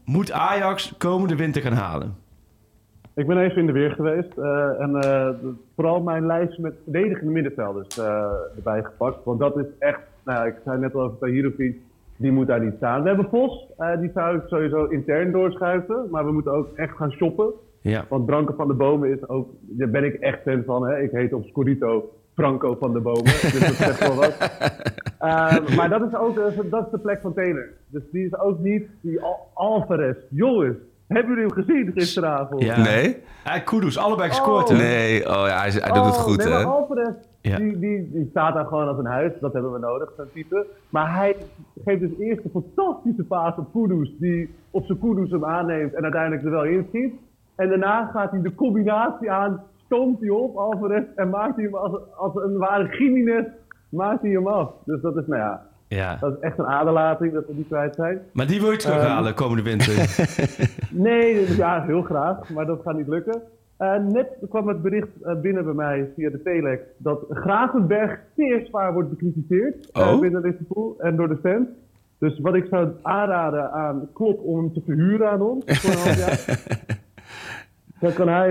moet Ajax komende winter gaan halen? Ik ben even in de weer geweest eh, en eh, vooral mijn lijst met verdedigende middenvelders eh, erbij gepakt. Want dat is echt, nou, ik zei net al over Tahirovic, die moet daar niet staan. We hebben Vos, die zou ik sowieso intern doorschuiven, maar we moeten ook echt gaan shoppen. Ja. Want Branko van de Bomen is ook, daar ben ik echt fan van. Hè? Ik heet op Scorito Franco van de Bomen, dus dat zegt wel wat. Eh, maar dat is ook dat is, dat is de plek van Taylor. Dus die is ook niet die Al- Alvarez. Jongens, hebben jullie hem gezien gisteravond? Ja. Nee? Eh, Kudus, allebei gescoord. hè? Nee, oh ja, hij, hij doet het Oh, goed, nee, hè? Alvarez, Ja. die, die, die staat daar gewoon als een huis. Dat hebben we nodig, zo'n type. Maar hij geeft dus eerst een fantastische paas op Kudus. Die op zijn Kudus hem aanneemt en uiteindelijk er wel inschiet. En daarna gaat hij de combinatie aan, stoomt hij op, Alvarez. En maakt hij hem als, als een ware Jiménez, maakt hij hem af. Dus dat is, nou ja, Ja. dat is echt een aderlating dat we die kwijt zijn. Maar die wil je terughalen komende winter. Nee, ja, heel graag, maar dat gaat niet lukken. Eh, net kwam het bericht eh, binnen bij mij via de Telex dat Gravenberg zeer zwaar wordt bekritiseerd eh, Oh? binnen Liverpool en door de fans. Dus wat ik zou aanraden aan Klopp om hem te verhuren aan ons voor een half jaar. Dan kan hij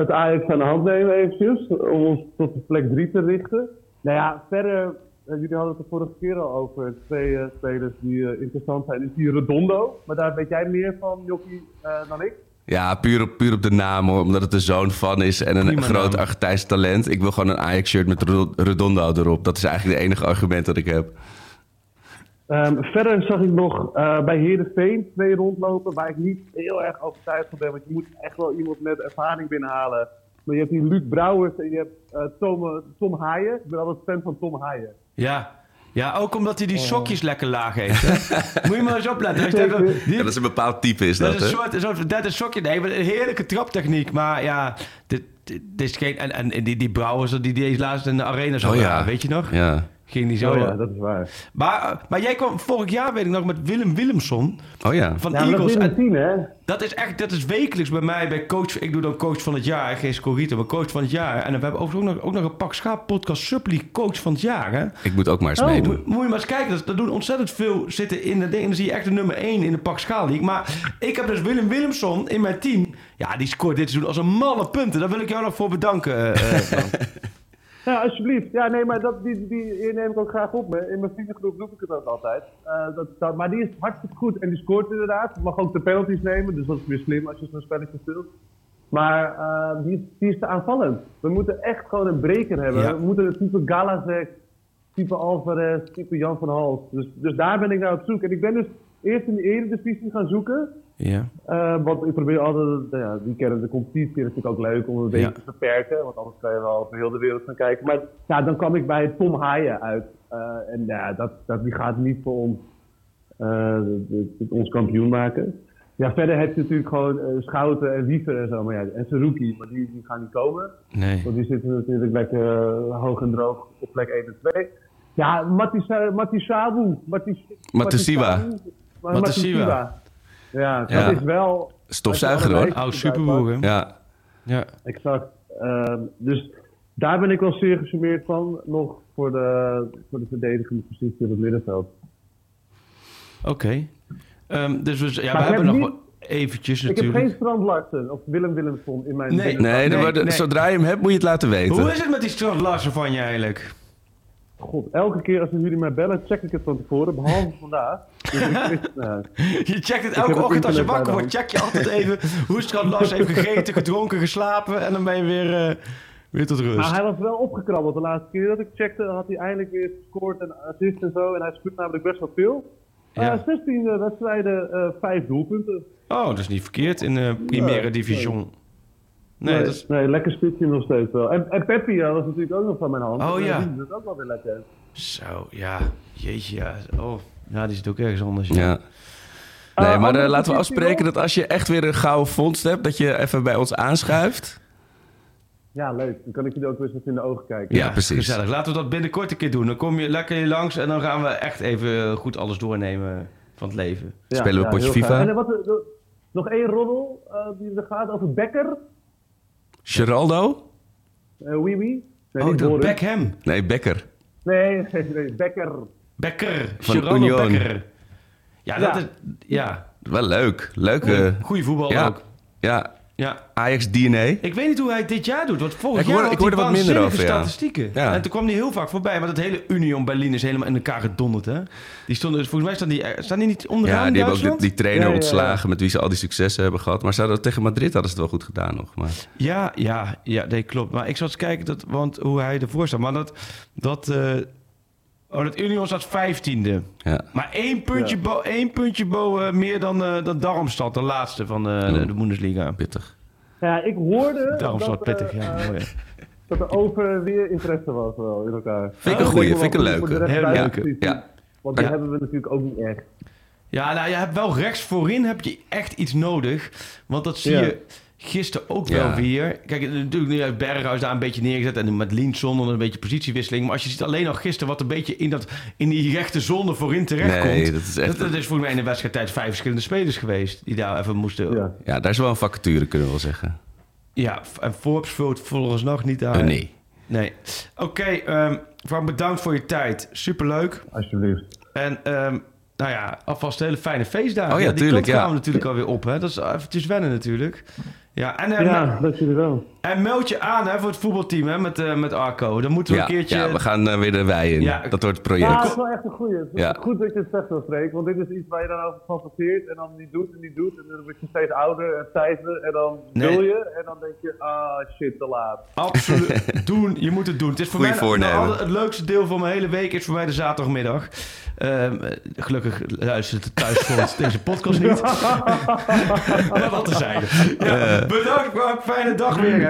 het Ajax aan de hand nemen eventjes, om ons tot de plek 3 te richten. Nou ja, verder, jullie hadden het de vorige keer al over twee eh, spelers die eh, interessant zijn. Is die Redondo, maar daar weet jij meer van, Jokkie, eh, dan ik. Ja, puur op, puur op de naam, hoor, omdat het de zoon van is en een Prima groot naam. Argentijns talent. Ik wil gewoon een Ajax-shirt met Redondo erop. Dat is eigenlijk het enige argument dat ik heb. Ehm, verder zag ik nog eh, bij Heerenveen twee rondlopen waar ik niet heel erg overtuigd van ben. Want je moet echt wel iemand met ervaring binnenhalen. Maar je hebt die Luc Brouwers en je hebt eh, Tom, eh, Tom Haaien. Ik ben altijd fan van Tom Haaien. Ja. Ja, ook omdat hij die sokjes lekker laag heeft. hè? Moet je maar eens opletten. Als je denkt, die- Ja, dat is een bepaald type, is Dat dat, is hè? een soort, een soort dat is sokje. Nee, maar een heerlijke traptechniek. Maar ja, dit, dit, is geen... En, en die, die Brouwers, die deed laatst in de arena zo Oh ja. weet je nog? Ja. Ging die zo... Oh ja, dat is waar. maar, maar jij kwam vorig jaar, weet ik nog, met Willem Willemson Oh ja. van Ja, dat Eagles. team, hè? dat is echt, dat is wekelijks bij mij bij coach. Ik doe dan coach van het jaar, geen Scorito, maar coach van het jaar. En we hebben overigens ook nog, ook nog een pak schaap podcast Supply coach van het jaar, hè? Ik moet ook maar eens Oh, meedoen. moet, moet je maar eens kijken. Dat, dat doen ontzettend veel zitten in de ding. Dan zie je echt de nummer 1 in de pak schaal league. Maar ik heb dus Willem Willemson in mijn team. Ja, die scoort dit seizoen als een malle punten. Daar wil ik jou nog voor bedanken. Frank. Ja, alsjeblieft. Ja, nee, maar dat, die, die, die neem ik ook graag op. Me. In mijn vriendengroep doe ik het ook altijd. Eh, dat, dat, maar die is hartstikke goed en die scoort inderdaad. Mag ook de penalties nemen, dus dat is weer slim als je zo'n spelletje speelt. Maar eh, die, is, die is te aanvallend. We moeten echt gewoon een breker hebben. Ja. We moeten het type Galazek, type Alvarez, type Jan van Hals. Dus, dus daar ben ik naar op zoek. En ik ben dus eerst in de eredivisie gaan zoeken. Ja. Eh, want ik probeer altijd, nou ja, die kennen de competitie natuurlijk ook leuk om een beetje Ja. te beperken. Want anders kan je wel over heel de wereld gaan kijken. Maar ja, dan kwam ik bij Tom Haaien uit. Eh, en ja, dat, dat, die gaat niet voor ons, eh, ons kampioen maken. Ja, verder heb je natuurlijk gewoon Schouten en Wiever en zo. Maar ja, en Saruki, maar die, die gaan niet komen. Nee. Want die zitten natuurlijk lekker hoog en droog op plek 1 en 2. Ja, Matisa- Matisawu. Matis- Matisiwa. Matisiwa. Ja, dat Ja. is wel... Stofzuiger, hoor. Oud superboer, hè? Ja. Ja. Exact. Ehm, dus daar ben ik wel zeer gesummeerd van. Nog voor de, voor de verdedigende positie op het middenveld. Oké. Ehm, dus we, ja, Maar we hebben heb nog niet- eventjes Ik heb natuurlijk. geen Strand Larsen of Willem Willemson in mijn Nee. Nee, zodra je hem hebt, moet je het laten weten. Hoe is het met die Strand Larsen van je eigenlijk? God, elke keer als jullie mij bellen, check ik het van tevoren. Behalve vandaag. Dus ik, nou, Je checkt het elke ochtend als je wakker wordt. Check je altijd even hoe Strand Larsen heeft gegeten, gedronken, geslapen. En dan ben je weer, eh, Weer tot rust. Maar hij was wel opgekrabbeld de laatste keer dat ik checkte. Had hij eindelijk weer gescoord en assist en zo. En hij speelt namelijk best wel veel. Ja. Ja. 16 wedstrijden, eh 5 doelpunten. Oh, dat is niet verkeerd in de Primera Nee, Division. Nee, nee, dat is... nee, lekker spitsje nog steeds wel. En, en Peppi ja, was natuurlijk ook nog van mijn hand. Oh, ja. Die doet ook wel weer lekker. Zo, ja. Jeetje, ja. Oh, ja, die zit ook ergens anders. Ja. Nee, Eh, maar andere eh, laten we afspreken dat als je echt weer een gouden vondst hebt, dat je even bij ons aanschuift. Ja, leuk. Dan kan ik jullie ook weer eens in de ogen kijken. Ja, precies. Gezellig. Laten we dat binnenkort een keer doen. Dan kom je lekker hier langs en dan gaan we echt even goed alles doornemen van het leven. Ja, Spelen we ja, potje FIFA? En wat, eh, nog één roddel eh, die er gaat over Becker. Geraldo? Eh Wee Wee. Nee, Oh, dat. Beckham. Nee, Becker. Nee, nee, nee, Becker. Becker. Van Geraldo Union. Becker. Ja, dat Ja. is... Ja. Wel leuk. Leuke. Goeie voetbal ja. ook. Ja, Ja. Ajax DNA. Ik weet niet hoe hij dit jaar doet. Want Ik hoorde- jaar ik hoorde wat minder over, ja. statistieken. Ja. En toen kwam hij heel vaak voorbij. Maar dat hele Union Berlin is helemaal in elkaar gedonderd. Hè? Die stonden, volgens mij staan die, eh, staan die niet onderaan Ja, die hebben ook die, die trainer Ja, ja, ja. ontslagen met wie ze al die successen hebben gehad. Maar ze hadden, tegen Madrid hadden ze het wel goed gedaan nog. Maar... Ja, ja, ja, nee, klopt. Maar ik zat eens kijken dat, want hoe hij ervoor staat. Maar dat, dat, eh, oh, dat Union staat vijftiende. Ja. Maar één puntje, Ja. bo, één puntje bo, eh, meer dan, eh, dan Darmstad, de laatste van eh, de, de Bundesliga. Pittig. Ja, ik hoorde Darmstad, dat, pittig, ja. mooi, dat er over weer interesse was wel in elkaar. Vind ik een goeie, denk vind ik een leuke. Heel leuke, ja. Want die Ja. hebben we natuurlijk ook niet echt. Ja, nou, je hebt wel rechts voorin heb je echt iets nodig. Want dat zie Ja. je gisteren ook Ja. wel weer. Kijk, natuurlijk nu heeft Berghuis daar een beetje neergezet. En met Linson een beetje positiewisseling. Maar als je ziet alleen al gisteren wat een beetje in, dat, in die rechte zone voorin terecht Nee, komt. dat is echt- Dat, dat is volgens mij in de wedstrijd tijd vijf verschillende spelers geweest. Die daar even moesten... Ja. Ja, daar is wel een vacature, kunnen we wel zeggen. Ja, en Forbes vult volgens nog niet aan. Eh, nee. Nee. Oké, ehm, Frank, bedankt voor je tijd. Superleuk. Alsjeblieft. En ehm, nou ja, alvast hele fijne feestdagen. Oh ja, die tuurlijk, ja. we natuurlijk alweer op. Hè? Dat is eventjes wennen natuurlijk. Ja, en, eh, Ja, dat jullie wel. En meld je aan hè, voor het voetbalteam hè, met, eh, met Arco. Dan moeten we Ja, een keertje... ja, we gaan eh, weer de wei in. Ja. dat wordt het Ja, project. dat is wel echt een goeie. Ja. Goed dat je het zegt zo, Freek. Want dit is iets waar je dan over fantaseert en dan niet doet en niet doet. En dan word je steeds ouder en stijver en dan Nee. wil je. En dan denk je, ah shit, te laat. Absoluut doen. Je moet het doen. Het is voor Goeie mij voornemen. nou, het leukste deel van mijn hele week is voor mij de zaterdagmiddag. Ehm, eh, gelukkig luistert het thuis voor deze podcast niet. maar wat te zijn. Ja, bedankt Frank. Fijne dag weer hè.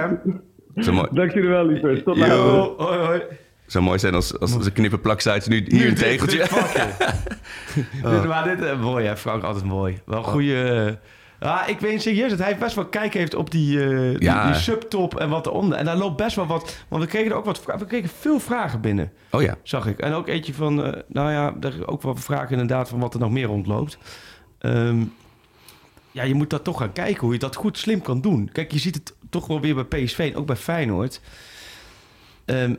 Zou mooi, Dank jullie wel, lieverd. Tot later. Oh, hoi hoi. zou mooi zijn als, als ze knippen nu hier een tegeltje. dit maar dit, eh, mooi hè, Frank, altijd mooi. Wel goede. ja, ik weet serieus dat hij best wel kijk heeft op die, eh, die, Ja. die subtop en wat eronder. En daar loopt best wel wat. Want we kregen er ook wat We kregen veel vragen binnen, Oh ja. zag ik. En ook eentje van. eh, nou ja, er ook wel vragen inderdaad van wat er nog meer rondloopt. Ehm, ja, je moet dat toch gaan kijken hoe je dat goed slim kan doen. Kijk, je ziet het toch wel weer bij PSV en ook bij Feyenoord. Ehm,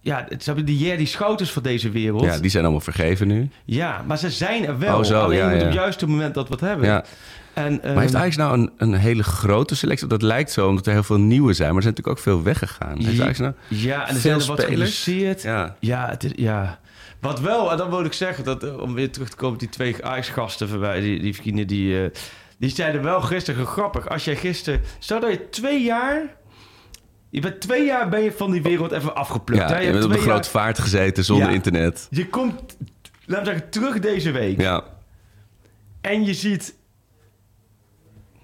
ja, het, hebben die Jerry Schouters van deze wereld. ja, die zijn allemaal vergeven nu. Ja, maar ze zijn er wel. Oh, zo, Alleen ja, moet ja. op het juiste moment dat wat hebben. Ja. En, ehm, Maar heeft Ajax nou een, een hele grote selectie? Dat lijkt zo, omdat er heel veel nieuwe zijn. Maar er zijn natuurlijk ook veel weggegaan. Heeft Ajax nou... Ja, en er zijn er wat. Ja. Ja, het is, ja. Wat wel, en dan wil ik zeggen, dat, eh, om weer terug te komen op die twee Ajax-gasten voorbij, die, die vrienden, die, eh, die zeiden wel gisteren grappig. Als jij gisteren, stel dat je twee jaar, je bent twee jaar ben je van die wereld even afgeplukt. Ja, hè? je hebt bent op grote jaar- vaart gezeten zonder Ja. internet. Je komt, laten we zeggen, terug deze week. Ja. En je ziet,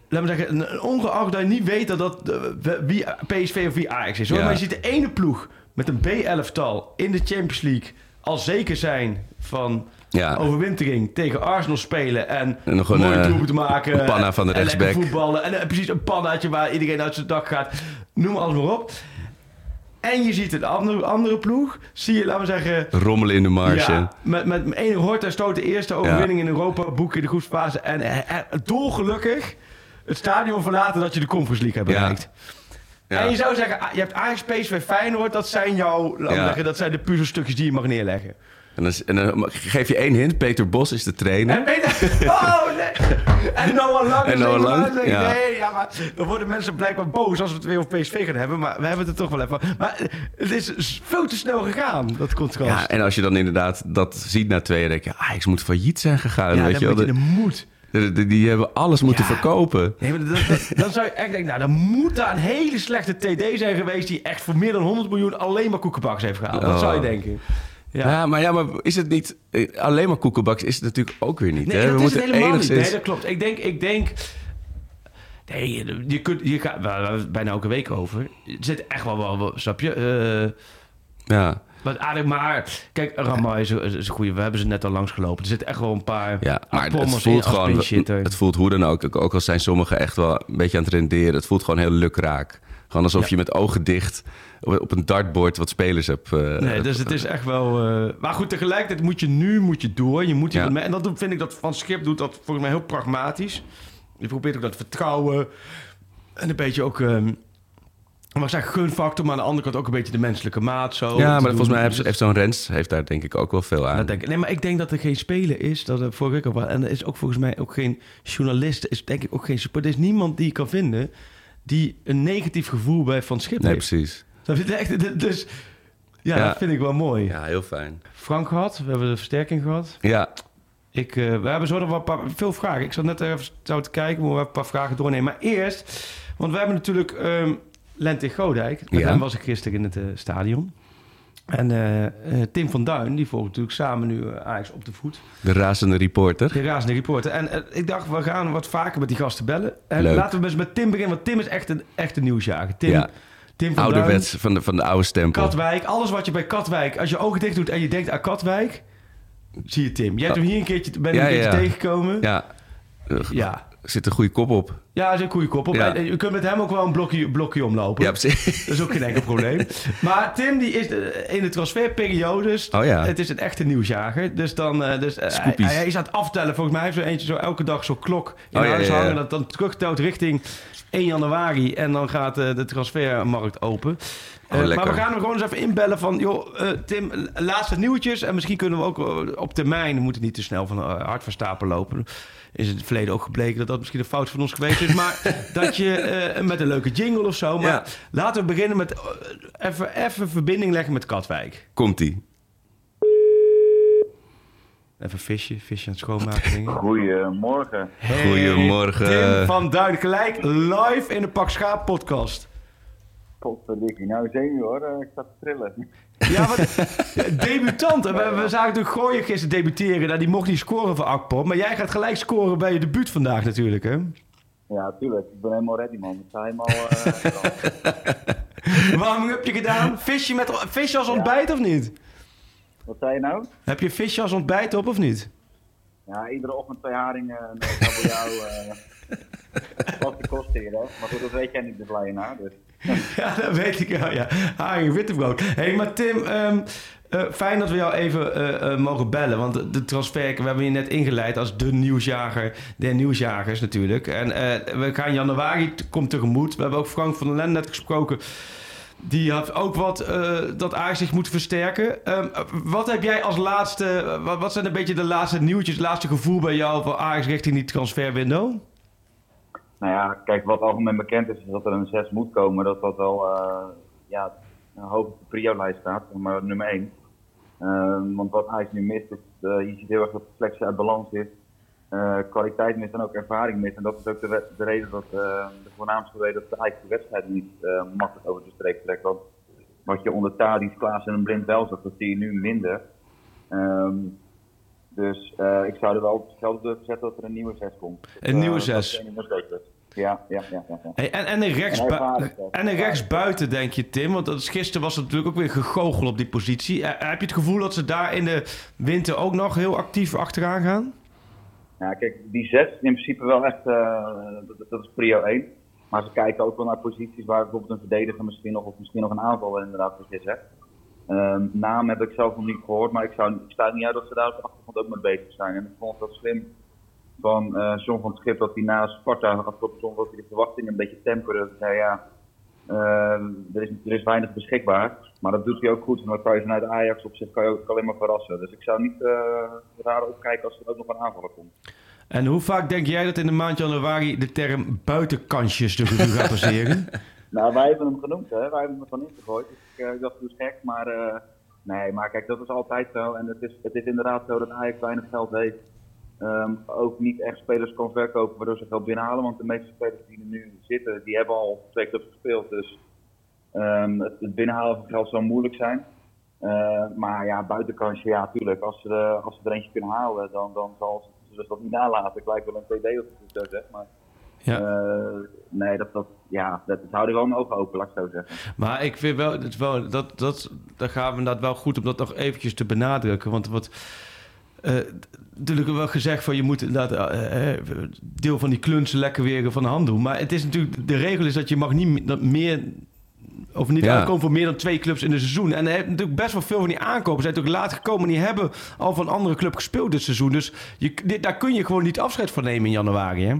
laten we zeggen, een- een ongeacht dat je niet weet dat dat eh, wie PSV of wie Ajax is. Hoor. Ja. Maar je ziet de ene ploeg met een B-elftal in de Champions League al zeker zijn van Ja. overwintering tegen Arsenal spelen en, En nog een, mooie eh, doelpunten maken. een panna van de en rechtsback. voetballen en eh, precies een pannaatje waar iedereen uit zijn dak gaat. Noem alles maar op. En je ziet een andere, andere ploeg, zie je, laten we zeggen, Rommelen in de marge. ja, met, met één Horta stoot de eerste overwinning in Europa, boek in de groepsfase. En eh, eh, dolgelukkig het stadion verlaten dat je de Conference League hebt bereikt. Ja. En je zou zeggen, ah, je hebt Ajax, PSV, Feyenoord. Dat zijn jouw, laten we Ja. zeggen, dat zijn de puzzelstukjes die je mag neerleggen. En, dan, en dan geef je één hint. Peter Bos is de trainer. En je... Oh, nee. En Noah Lang. En Noah Lang, ja. Nee, ja, maar dan worden mensen blijkbaar boos als we het weer over PSV gaan hebben. Maar we hebben het er toch wel even... Maar het is veel te snel gegaan, dat contrast. Ja, en als je dan inderdaad dat ziet na twee denk je, Ajax moet failliet zijn gegaan. Ja, weet je wel. je De- moed. Die, hebben alles moeten Ja. verkopen. Nee, maar dat- dat- dan zou je echt denken, nou, dan moet daar een hele slechte TD zijn geweest... die echt voor meer dan 100 miljoen alleen maar koekenbaks heeft gehaald. Dat Oh. zou je denken. Ja. Ja. maar, ja, maar is het niet... eh, Alleen maar koekenbaks is het natuurlijk ook weer niet. Nee, hè? dat We is het moeten helemaal enigszins... niet. Nee, dat klopt. Ik denk... Ik denk nee, je kunt... Je gaat, we hebben het bijna elke week over. Er zit echt wel wel... wel- Snap je? Eh, Ja, maar eigenlijk maar... Kijk, Ramai is, een- is een goede. We hebben ze net al langs gelopen. Er zitten echt wel een paar... ja maar het voelt gewoon... Het voelt hoe dan ook. Ook al zijn sommigen echt wel een beetje aan het renderen. Het voelt gewoon heel lukraak. Gewoon alsof Ja. je met ogen dicht op een dartboard wat spelers hebt. eh, Nee, dus het is echt wel... eh, Maar goed, tegelijkertijd moet je nu moet je door. Je moet Ja. En dat vind ik dat Van Schip doet dat volgens mij heel pragmatisch. Je probeert ook dat vertrouwen. En een beetje ook... ehm maar zeg gunfactor, maar aan de andere kant ook een beetje de menselijke maat. Zo, ja, maar doen. volgens mij heeft, Dus heeft zo'n Rens heeft daar denk ik ook wel veel aan. Dat denk ik. Nee, maar ik denk dat er geen speler is. Dat er vorige week ook wel. En er is ook volgens mij ook geen journalist. Is denk ik ook geen support. Er is niemand die je kan vinden die een negatief gevoel bij Van Schip nee, heeft. precies. Echt, dus ja, Ja. dat vind ik wel mooi. Ja, heel fijn. Frank gehad, we hebben de versterking gehad. Ja, Ik, eh, we hebben zo nog wel een paar, veel vragen. Ik zat net even zo te kijken, maar we hebben een paar vragen doornemen. Maar eerst, want we hebben natuurlijk ehm Lente Godijk. Met Ja. hem was ik gisteren in het eh, stadion. En eh, Tim van Duin, die volgt natuurlijk samen nu Ajax op de voet. de razende reporter. De razende reporter. En ik dacht, we gaan wat vaker met die gasten bellen. En Leuk. laten we eens met Tim beginnen, want Tim is echt een, echt een nieuwsjager. Tim, Ja. Tim van Ouderwets Duin, van de, van de oude stempel. Katwijk. Alles wat je bij Katwijk, als je ogen dicht doet en je denkt aan Katwijk, zie je Tim. Jij hebt hem hier een keertje, ben Ja, een keertje ja. tegengekomen. Ja, er zit een goede kop op. Ja, is een goede. Ja. En Je kunt met hem ook wel een blokje, blokje omlopen. Ja, precies. Dat is ook geen enkel probleem. Maar Tim die is eh, in de transferperiodes. Oh ja. Het is een echte nieuwsjager. Dus dan. eh, dus, eh, hij, hij is aan het aftellen. Volgens mij heeft er eentje zo elke dag zo'n klok in Oh huis ja, hangen. Dat dan terugtelt richting 1 januari. En dan gaat de transfermarkt open. Eh, maar we gaan hem gewoon eens even inbellen van... joh, eh, Tim, laatste nieuwtjes. En misschien kunnen we ook op termijn... we moeten niet te snel van uh, hard van stapel lopen. Is in het verleden ook gebleken dat dat misschien een fout van ons geweest is. Maar dat je eh, met een leuke jingle of zo... Maar Ja. laten we beginnen met eh, even, even verbinding leggen met Katwijk. Komt-ie. Even visje, visje aan het schoonmaken dingen. Goedemorgen. Hey, Goedemorgen. Tim van Duin, gelijk live in de Pak Schaap podcast. Potverdikkie. Nou, zenuw hoor. Eh, Ik sta te trillen. Ja, wat debutant. En We, we zagen natuurlijk Gooien gisteren debuteren. Nou, die mocht niet scoren voor Akpom. Maar jij gaat gelijk scoren bij je debuut vandaag natuurlijk, hè? Ja, tuurlijk. Ik ben helemaal ready, man. Ik sta helemaal... eh, Waarom heb je gedaan? Visje, met, visje als ontbijt of niet? Wat zei je nou? Heb je visje als ontbijt op of niet? Ja, iedere ochtend twee haringen en een kabeljauw. eh Wat de kosten hier, hè? Maar goed, dat weet jij niet, de. Dus. Ja, dat weet ik wel, ja. Haring, wittebrood. Hé, hey, maar Tim, ehm, eh, fijn dat we jou even eh, eh, mogen bellen. Want de- transfer, we hebben je net ingeleid als de nieuwsjager der nieuwsjagers natuurlijk. En we gaan januari, komt tegemoet. We hebben ook Frank van der Lende net gesproken. Die had ook wat dat Ajax zich moet versterken. Ehm, wat heb jij als laatste, wat, wat zijn een beetje de laatste nieuwtjes, het laatste gevoel bij jou van Ajax richting die transferwindow? Nou ja, kijk, wat algemeen bekend is, is dat er een 6 moet komen. Dat dat wel eh, ja, hoog op de prio-lijst staat, maar nummer 1. want wat Ajax nu mist, is, eh, je ziet heel erg dat de selectie uit balans is. Eh, kwaliteit mist en ook ervaring mist. En dat is ook de, reden dat, de voornaamste reden dat de Ajax de wedstrijd niet makkelijk over de streep trekt. Want wat je onder Tadic, Klaas en een Blind wel zag, dat zie je nu minder. Ehm, dus ik zou er wel op hetzelfde durven zetten dat er een nieuwe 6 komt. Een nieuwe zes. Wat. Ja, ja, ja. ja, ja. Hey, en, en, een rechts En een rechtsbuiten, denk je, Tim? Want dat gisteren was het natuurlijk ook weer gegoochel op die positie. Eh, heb je het gevoel dat ze daar in de winter ook nog heel actief achteraan gaan? Ja, kijk, die zes is in principe wel echt, eh, dat, dat is prio 1. Maar ze kijken ook wel naar posities waar bijvoorbeeld een verdediger misschien nog, of misschien nog een aanvaller inderdaad voor zit. Ehm naam heb ik zelf nog niet gehoord, maar ik, zou, ik sta niet uit dat ze daar op de achtergrond ook mee bezig zijn. En ik vond het wel slim van eh John van het Schip dat hij na Sparta afgelopen zondag dat hij de verwachtingen een beetje temperde. Dat hij zei ja, ehm, er, is, er is weinig beschikbaar, maar dat doet hij ook goed. En dan kan je vanuit Ajax op zich kan je ook alleen maar verrassen. Dus ik zou niet eh raar opkijken als er ook nog een aanvaller komt. En hoe vaak denk jij dat in de maand januari de term buitenkansjes de revue gaat passeren? Nou, wij hebben hem genoemd, hè. Wij hebben hem ervan ingegooid. Dus ik, eh, ik dacht, eens gek. Maar eh, nee, maar kijk, dat is altijd zo. En het is, het is inderdaad zo dat Ajax weinig geld heeft. Ehm, ook niet echt spelers kan verkopen waardoor ze geld binnenhalen. Want de meeste spelers die er nu zitten, die hebben al twee clubs gespeeld. Dus ehm, het, het binnenhalen van geld zou moeilijk zijn. Eh, maar ja, buitenkansje, ja, tuurlijk. Als ze, er- als ze er eentje kunnen halen, dan, dan zal ze ze dat niet nalaten. Ik lijkt wel een TD of zo zeg, maar... Ja. eh, nee, dat, dat, ja, dat, dat houden wel een oog open, laat ik zo zeggen. Maar ik vind wel, het is wel dat, dat, daar gaan we inderdaad wel goed om dat nog eventjes te benadrukken. Want wat eh, natuurlijk wel gezegd van je moet inderdaad eh, eh, deel van die klunsen lekker weer van de hand doen. Maar het is natuurlijk, de regel is dat je mag niet dat meer of niet Ja. uitkomen voor meer dan twee clubs in een seizoen. En er hebben natuurlijk best wel veel van die aankopen zijn natuurlijk laat gekomen. Die hebben al van een andere club gespeeld dit seizoen. Dus je, dit, daar kun je gewoon niet afscheid van nemen in januari, hè?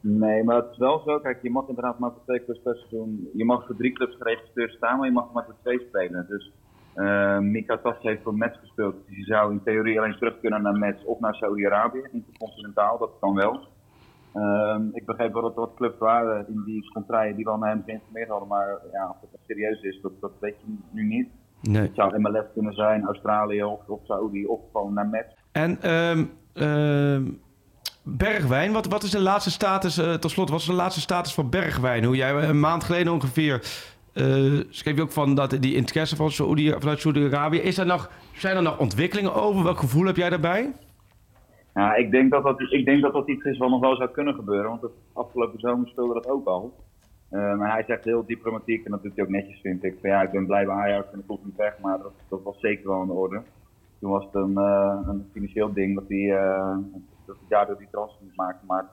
Nee, maar het is wel zo. Kijk, je mag inderdaad maar voor twee clubs per seizoen. Je mag voor drie clubs geregistreerd staan, maar je mag maar voor twee spelen. Dus eh Mika Tas heeft voor Mets gespeeld. Dus zou in theorie alleen terug kunnen naar Mets of naar Saudi-Arabië, intercontinentaal. Dat kan wel. Ehm, ik begreep wel dat er wat clubs waren in die contraien die wel naar hem geïnformeerd hadden. Maar ja, of het serieus is, dat, dat weet je nu niet. Nee. Het zou MLS kunnen zijn, Australië of, of Saudi of gewoon naar Mets. En ehm, ehm, Bergwijn, wat, wat is de laatste status, eh, tot slot, wat is de laatste status van Bergwijn? Hoe jij een maand geleden ongeveer eh, schreef je ook van dat die interesse van Saoedi, vanuit Saudi-Arabië. Zijn er nog ontwikkelingen over? Welk gevoel heb jij daarbij? Ik denk dat dat, ik denk dat, dat iets is wat nog wel zou kunnen gebeuren. Want het afgelopen zomer speelde dat ook al. Eh, maar hij zegt heel diplomatiek en dat doet hij ook netjes, vind ik. Van, ja, ik ben blij bij Ajax en ik hoef niet weg, maar dat, dat was zeker wel in orde. Toen was het een, eh, een financieel ding dat hij, dat daardoor die transfer moest maken. Maar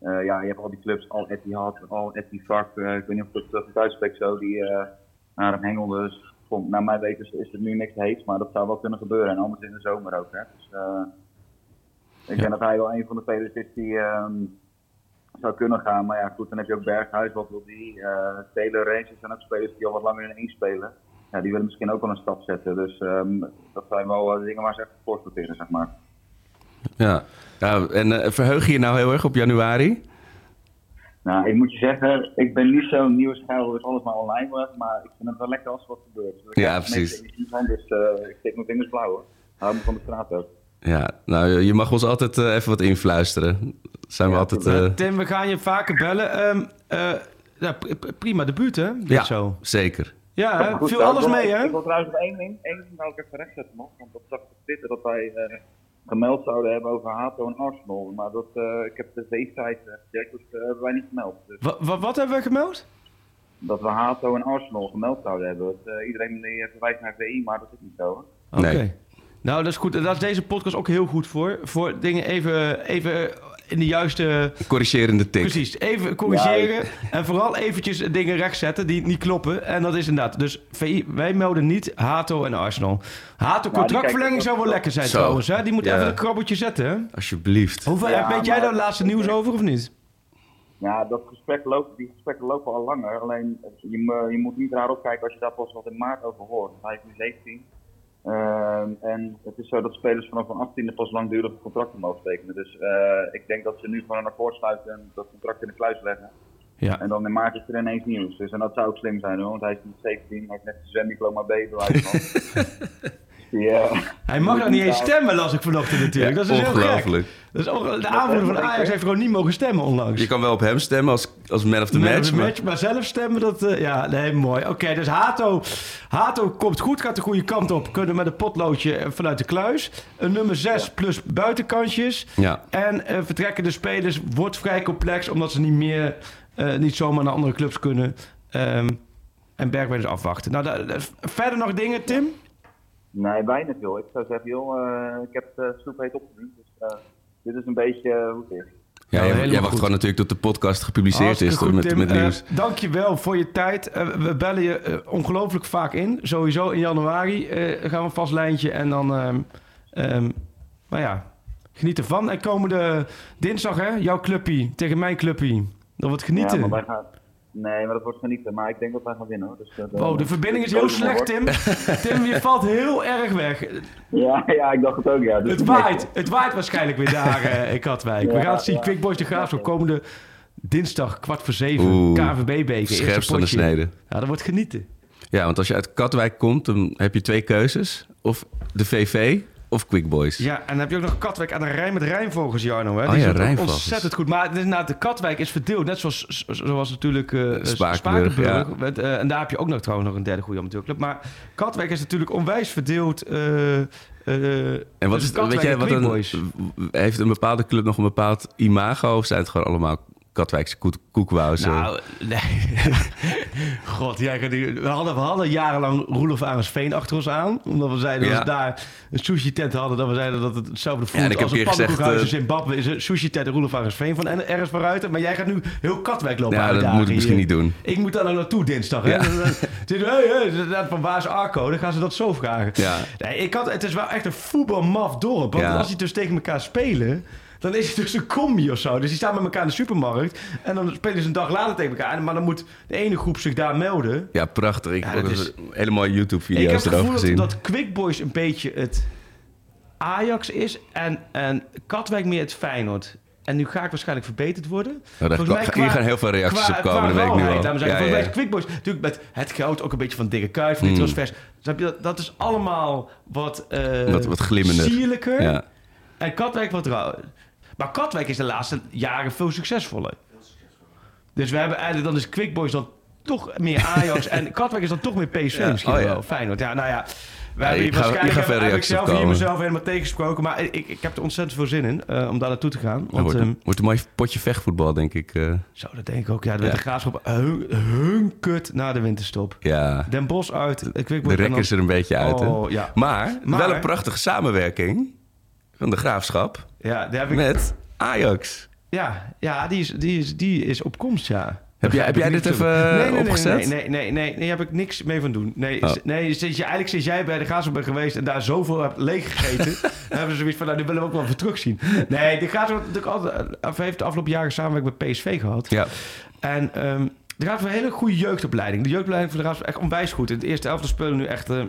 eh, ja, je hebt al die clubs, al Etihad, al Etihad, eh ik weet niet of ik dat goed uitspreek zo, die eh, naar hem hengelden. Dus naar mijn weten is, is er nu niks heet, maar dat zou wel kunnen gebeuren. En anders in de zomer ook. Hè. Dus, ik denk dat hij wel een van de spelers is die ehm, zou kunnen gaan. Maar ja, goed, dan heb je ook Berghuis, wat wil die? eh Taylor Rangers zijn ook spelers die al wat langer in één spelen. Ja, die willen misschien ook wel een stap zetten. Dus ehm, dat zijn wel dingen waar ze echt voor sorteren, zeg maar. Ja, ja en eh, verheug je je nou heel erg op januari? Nou, ik moet je zeggen, ik ben niet zo'n nieuwsgeiler dus alles maar online wordt. Maar ik vind het wel lekker als er wat gebeurt. Dus ik Ja, precies. van, dus eh, ik steek mijn vingers blauw hoor. Hou me van de straat ook. Ja, nou, je mag ons altijd eh, even wat influisteren. Zijn we altijd... eh, Tim, we gaan je vaker bellen. Ehm, eh, ja, prima debuut, hè? Dit ja, Zo. zeker. Ja, hè? Goed, viel nou, alles mee, hè? Ik wil trouwens nog één ding, één ding nou ik even rechtzetten nog. Want dat zag ik op Twitter dat wij eh, gemeld zouden hebben over Hato en Arsenal. Maar dat, eh, ik heb de V-site uh, gecheckt, dus eh, hebben wij niet gemeld. Dus Wa- wa- wat hebben we gemeld? dat we Hato en Arsenal gemeld zouden hebben. Dat, eh, iedereen verwijst naar VI, maar dat is niet zo. hoor. Oké. Nee. Nou, dat is goed. Daar is deze podcast ook heel goed voor. Voor dingen even, even in de juiste... Corrigerende tik. Precies, even corrigeren. En vooral eventjes dingen rechtzetten die niet kloppen. En dat is inderdaad. Dus VI, wij melden niet Hato en Arsenal. Hato contractverlenging kijk, zou wel lekker zijn Zo. trouwens. Hè? Die moet Ja. even een krabbeltje zetten. Hè? Alsjeblieft. Hoeveel, Ja, weet jij daar het laatste nieuws over of niet? Ja, dat gesprek loopt, die gesprekken lopen al langer. Alleen eh, je, mo- je moet niet raar opkijken als je daar pas wat in maart over hoort. Hij is nu 17. Ehm, en het is zo dat spelers vanaf een 18e pas langdurige contracten mogen tekenen. Dus eh, ik denk dat ze nu gewoon een akkoord sluiten en dat contract in de kluis leggen. Ja. En dan in maart is er ineens nieuws. Dus en dat zou ook slim zijn hoor, want hij is nu 17, hij heeft net zijn zwemdiploma B bewijs van. Eh, Hij mag nog niet eens stemmen, las ik vanochtend natuurlijk. dat is dus heel gek. Ongelooflijk. Dat is onge- de aanvoerder van Ajax heeft gewoon niet mogen stemmen onlangs. Je kan wel op hem stemmen als, als man of the Man of match. the maar- match, maar zelf stemmen, dat... eh, ja, nee, mooi. Oké, dus Hato, Hato komt goed, gaat de goede kant op. Kunnen met een potloodje eh, vanuit de kluis. Een nummer 6 plus buitenkantjes. Ja. En eh, vertrekken de spelers wordt vrij complex... omdat ze niet meer, eh, niet zomaar naar andere clubs kunnen. Ehm, en Bergwijn is afwachten. Nou, da- da- verder nog dingen, Tim? Nee, weinig joh. Ik zou zeggen, joh, ik heb uh, soep heet opgediend. Dus eh, dit is een beetje eh, hoe het is. Ja, jij, wacht goed. gewoon natuurlijk tot de podcast gepubliceerd Hartstikke is toch, goed, met, Tim. met Eh, nieuws. dankjewel voor je tijd. Eh, we bellen je ongelooflijk vaak in. Sowieso in januari eh, gaan we een vast lijntje. En dan, ehm ehm, nou ja, geniet ervan. En komende dinsdag, hè, jouw clubpie tegen mijn clubpie. Dat wordt genieten. Ja, maar wij gaan... Nee, maar dat wordt genieten. Maar ik denk dat wij gaan winnen hoor. Dus, eh, Wow, de verbinding is heel slecht, Tim. Tim, je valt heel erg weg. Ja, ja, ik dacht het ook, ja. Dus Het waait. Het waait waarschijnlijk weer daar eh, in Katwijk. We gaan het zien. ja. Quick Boys de Graafschap komende dinsdag kwart voor zeven. Oeh, KVB-beker. scherpst van de snede. Ja, dat wordt genieten. Ja, want als je uit Katwijk komt, dan heb je twee keuzes. Of de VV of Quick Boys? Ja, en dan heb je ook nog Katwijk aan de Rijn met Rijnvogels, Jarno. Hè? Oh Die ja, is ook Rijnvogels. ontzettend goed. Maar de Katwijk is verdeeld. Net zoals, zoals natuurlijk eh Spakenburg, ja. Met, eh, en daar heb je ook nog trouwens nog een derde goede amateurclub. Maar Katwijk is natuurlijk onwijs verdeeld. En wat tussen is, weet jij, wat een, heeft een bepaalde club nog een bepaald imago? Of zijn het gewoon allemaal Katwijkse koek, koekwauzen? Nou, nee. God, jij gaat nu- we, hadden, we hadden jarenlang Roelof Arendsveen achter ons aan. Omdat we zeiden dat Ja. we daar een sushi-tent hadden. Dat we zeiden dat het hetzelfde Ja, voelt ik heb als een pannenkoekhuis in eh, Zimbabwe. Is een sushi-tent en Roelof Arendsveen van en ergens vooruit. Maar jij gaat nu heel Katwijk lopen Ja, dat moet ik misschien niet doen. Ik moet daar nou naartoe dinsdag. Hè? Ja. Hey, hey, van waar is Arco? Dan gaan ze dat zo vragen. Ja. Nee, ik had, het is wel echt een voetbalmaf dorp. Want Ja. als die dus tegen elkaar spelen... Dan is het dus een combi of zo. Dus die staan met elkaar in de supermarkt. En dan spelen ze een dag later tegen elkaar. Maar dan moet de ene groep zich daar melden. Ja, prachtig. Ik Ja, heb is- hele mooie ik heb YouTube-video's het erover gevoel dat, gezien. dat Quick Boys een beetje het Ajax is. En, en Katwijk meer het Feyenoord. En nu ga ik waarschijnlijk verbeterd worden. Nou, Volgens kan- hier gaan heel veel reacties op komen, dat weet ik nu al. zeggen. Ja, mij ja. Quick Boys natuurlijk met het geld ook een beetje van dikke kuit, van die Mm. transfers. Dat, dat is allemaal wat, eh Wat- wat glimmender. sierlijker. Ja. En Katwijk wat rauw. Maar Katwijk is de laatste jaren veel succesvoller. Dus we hebben eigenlijk, dan is Quick Boys dan toch meer Ajax. en Katwijk is dan toch meer PSV Ja, misschien oh ja. wel. Feyenoord. Ja, nou ja. We Ja, hebben je waarschijnlijk gaat veel heb ik zelf hier mezelf helemaal tegensproken. Maar ik, ik heb er ontzettend veel zin in eh, om daar naartoe te gaan. Want wordt, ehm, een, wordt een mooi potje vechtvoetbal, denk ik. eh. zo, dat denk ik ook. Ja, de Ja. graafschap hun, kut na de winterstop. ja, Den Bos uit. Ik weet de rek is er een beetje uit. Oh, ja. Maar, Maar- wel een prachtige samenwerking van de graafschap Ja, daar heb ik, met Ajax. ja, ja die, is, die, is, die is op komst, ja. Heb jij, heb jij dit even nee, nee, opgezet? Nee, nee, nee, nee, nee, daar heb ik niks mee van doen. Nee, Oh. nee sinds je, eigenlijk sinds jij bij de Graafschap bent geweest en daar zoveel hebt leeggegeten, hebben ze zoiets van, nou, die willen we ook wel even terugzien. Nee, de Graafschap heeft natuurlijk altijd, of heeft de afgelopen jaren samenwerking met PSV gehad. Ja, En ehm er gaat een hele goede jeugdopleiding. De jeugdopleiding voor de Graafschap is echt onwijs goed. In het eerste elftal spelen nu echt eh,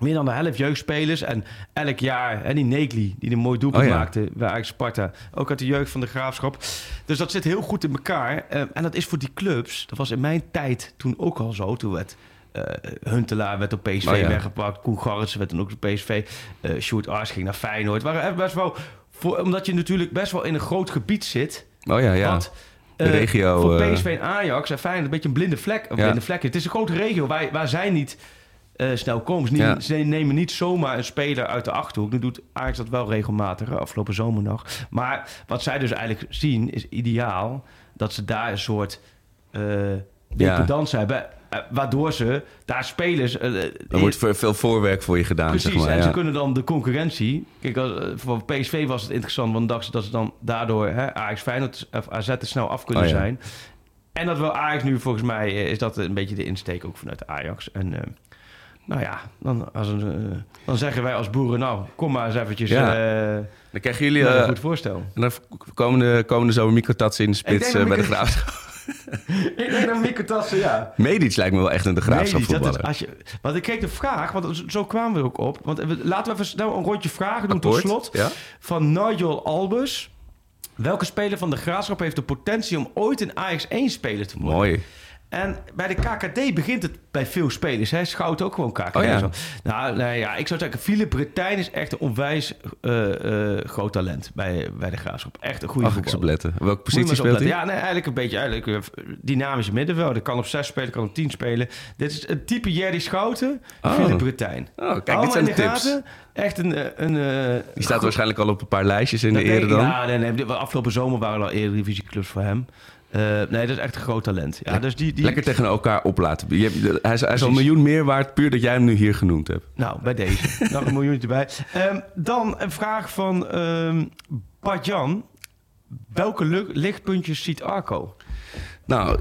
meer dan de helft jeugdspelers. En elk jaar, hè, die Negli, die een mooi doelpunt Oh ja. maakte bij Ajax Sparta. Ook uit de jeugd van de Graafschap. Dus dat zit heel goed in elkaar. Eh, en dat is voor die clubs, dat was in mijn tijd toen ook al zo. Toen werd eh, Huntelaar werd op PSV Oh ja. weggepakt. Koen Garretsen werd dan ook op PSV. eh Sjoerd Ars ging naar Feyenoord. Het waren best wel... Voor, omdat je natuurlijk best wel in een groot gebied zit... oh ja, ja. Wat, De regio, Voor PSV en Ajax en Feyenoord een beetje een blinde vlek. Een Ja. blinde vlek. Het is een grote regio waar, waar zij niet eh, snel komen. Ze nemen, Ja. ze nemen niet zomaar een speler uit de Achterhoek. Nu doet Ajax dat wel regelmatig, afgelopen zomer nog. Maar wat zij dus eigenlijk zien is ideaal dat ze daar een soort eh Ja. hebben. eh, waardoor ze daar spelers... Er wordt veel- voorwerk voor je gedaan, Precies, zeg maar. en ja. ze kunnen dan de concurrentie... Kijk, als, voor PSV was het interessant, want dachten ze dat ze dan daardoor hè, Ajax Feyenoord of AZ er snel af kunnen Oh ja. zijn. En dat wil Ajax nu volgens mij, is dat een beetje de insteek ook vanuit Ajax. En nou ja, dan, als een, eh, dan zeggen wij als boeren, nou, kom maar eens eventjes Ja. eh, Dan krijgen jullie... een eh, goed voorstel. en dan komende, komende zomer Mikotats in de spits bij de graafschap. Ik denk dat Mikko Tassen, ja. Medic lijkt me wel echt een de graafschap dat is- voetballer. als je, want ik kreeg de vraag, want zo- kwamen we er ook op. Want laten we even een rondje vragen doen tot slot. ja. Van Nigel Albus. Welke speler van de Graafschap heeft de potentie om ooit een Ajax 1 speler te worden? Mooi. En bij de KKD begint het bij veel spelers. Hij schout ook gewoon KKD. Oh ja. zo. Nou, nee, ja, ik zou zeggen, Philip Bretijn is echt een onwijs eh, eh, groot talent bij, bij de Graafschap. Echt een goede Mag ik eens voetballer. Welke positie speelt hij? Ja, nee, eigenlijk een beetje eigenlijk, eh, dynamische middenveld. kan op 6 spelen, kan op 10 spelen. Dit is een type Jerry Schouten, Oh. Philip Bretijn. Oh, kijk, Allemaal dit zijn de tips. gaten. Echt een... een Die staat waarschijnlijk al op een paar lijstjes in de dat denk ere ik- dan. Ja, nee, nee, afgelopen zomer waren er al eredivisieclubs voor hem. Eh, nee, dat is echt een groot talent. Ja, dus die, die, Lekker tegen elkaar oplaten. Je hebt, hij, is, hij is al een miljoen meer waard puur dat jij hem nu hier genoemd hebt. Nou, bij deze. Nog een miljoen erbij. Ehm, dan een vraag van ehm Bart-Jan. Welke lichtpuntjes ziet Arco? Nou,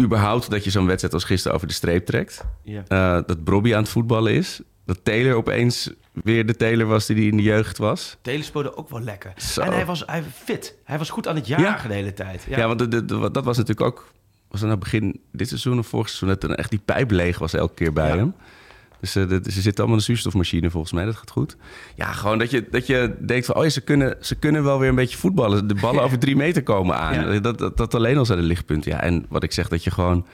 überhaupt dat je zo'n wedstrijd als gisteren over de streep trekt. Ja. Eh, dat Bobby aan het voetballen is. Dat Taylor opeens weer de Taylor was die, die in de jeugd was. Telen speelde ook wel lekker. Zo. En hij was hij fit. Hij was goed aan het jagen de hele tijd. Ja, want de, de- de- dat was natuurlijk ook... Was dat nou begin dit seizoen of vorig seizoen... dat er echt die pijp leeg was elke keer bij Ja. hem. Dus eh, ze zitten allemaal in een zuurstofmachine volgens mij. Dat gaat goed. Ja, gewoon dat je, dat je denkt van... oh ja, ze kunnen, ze kunnen wel weer een beetje voetballen. De ballen over drie meter komen aan. Dat, dat, dat alleen al zijn de lichtpunten. Ja, en wat ik zeg, dat je gewoon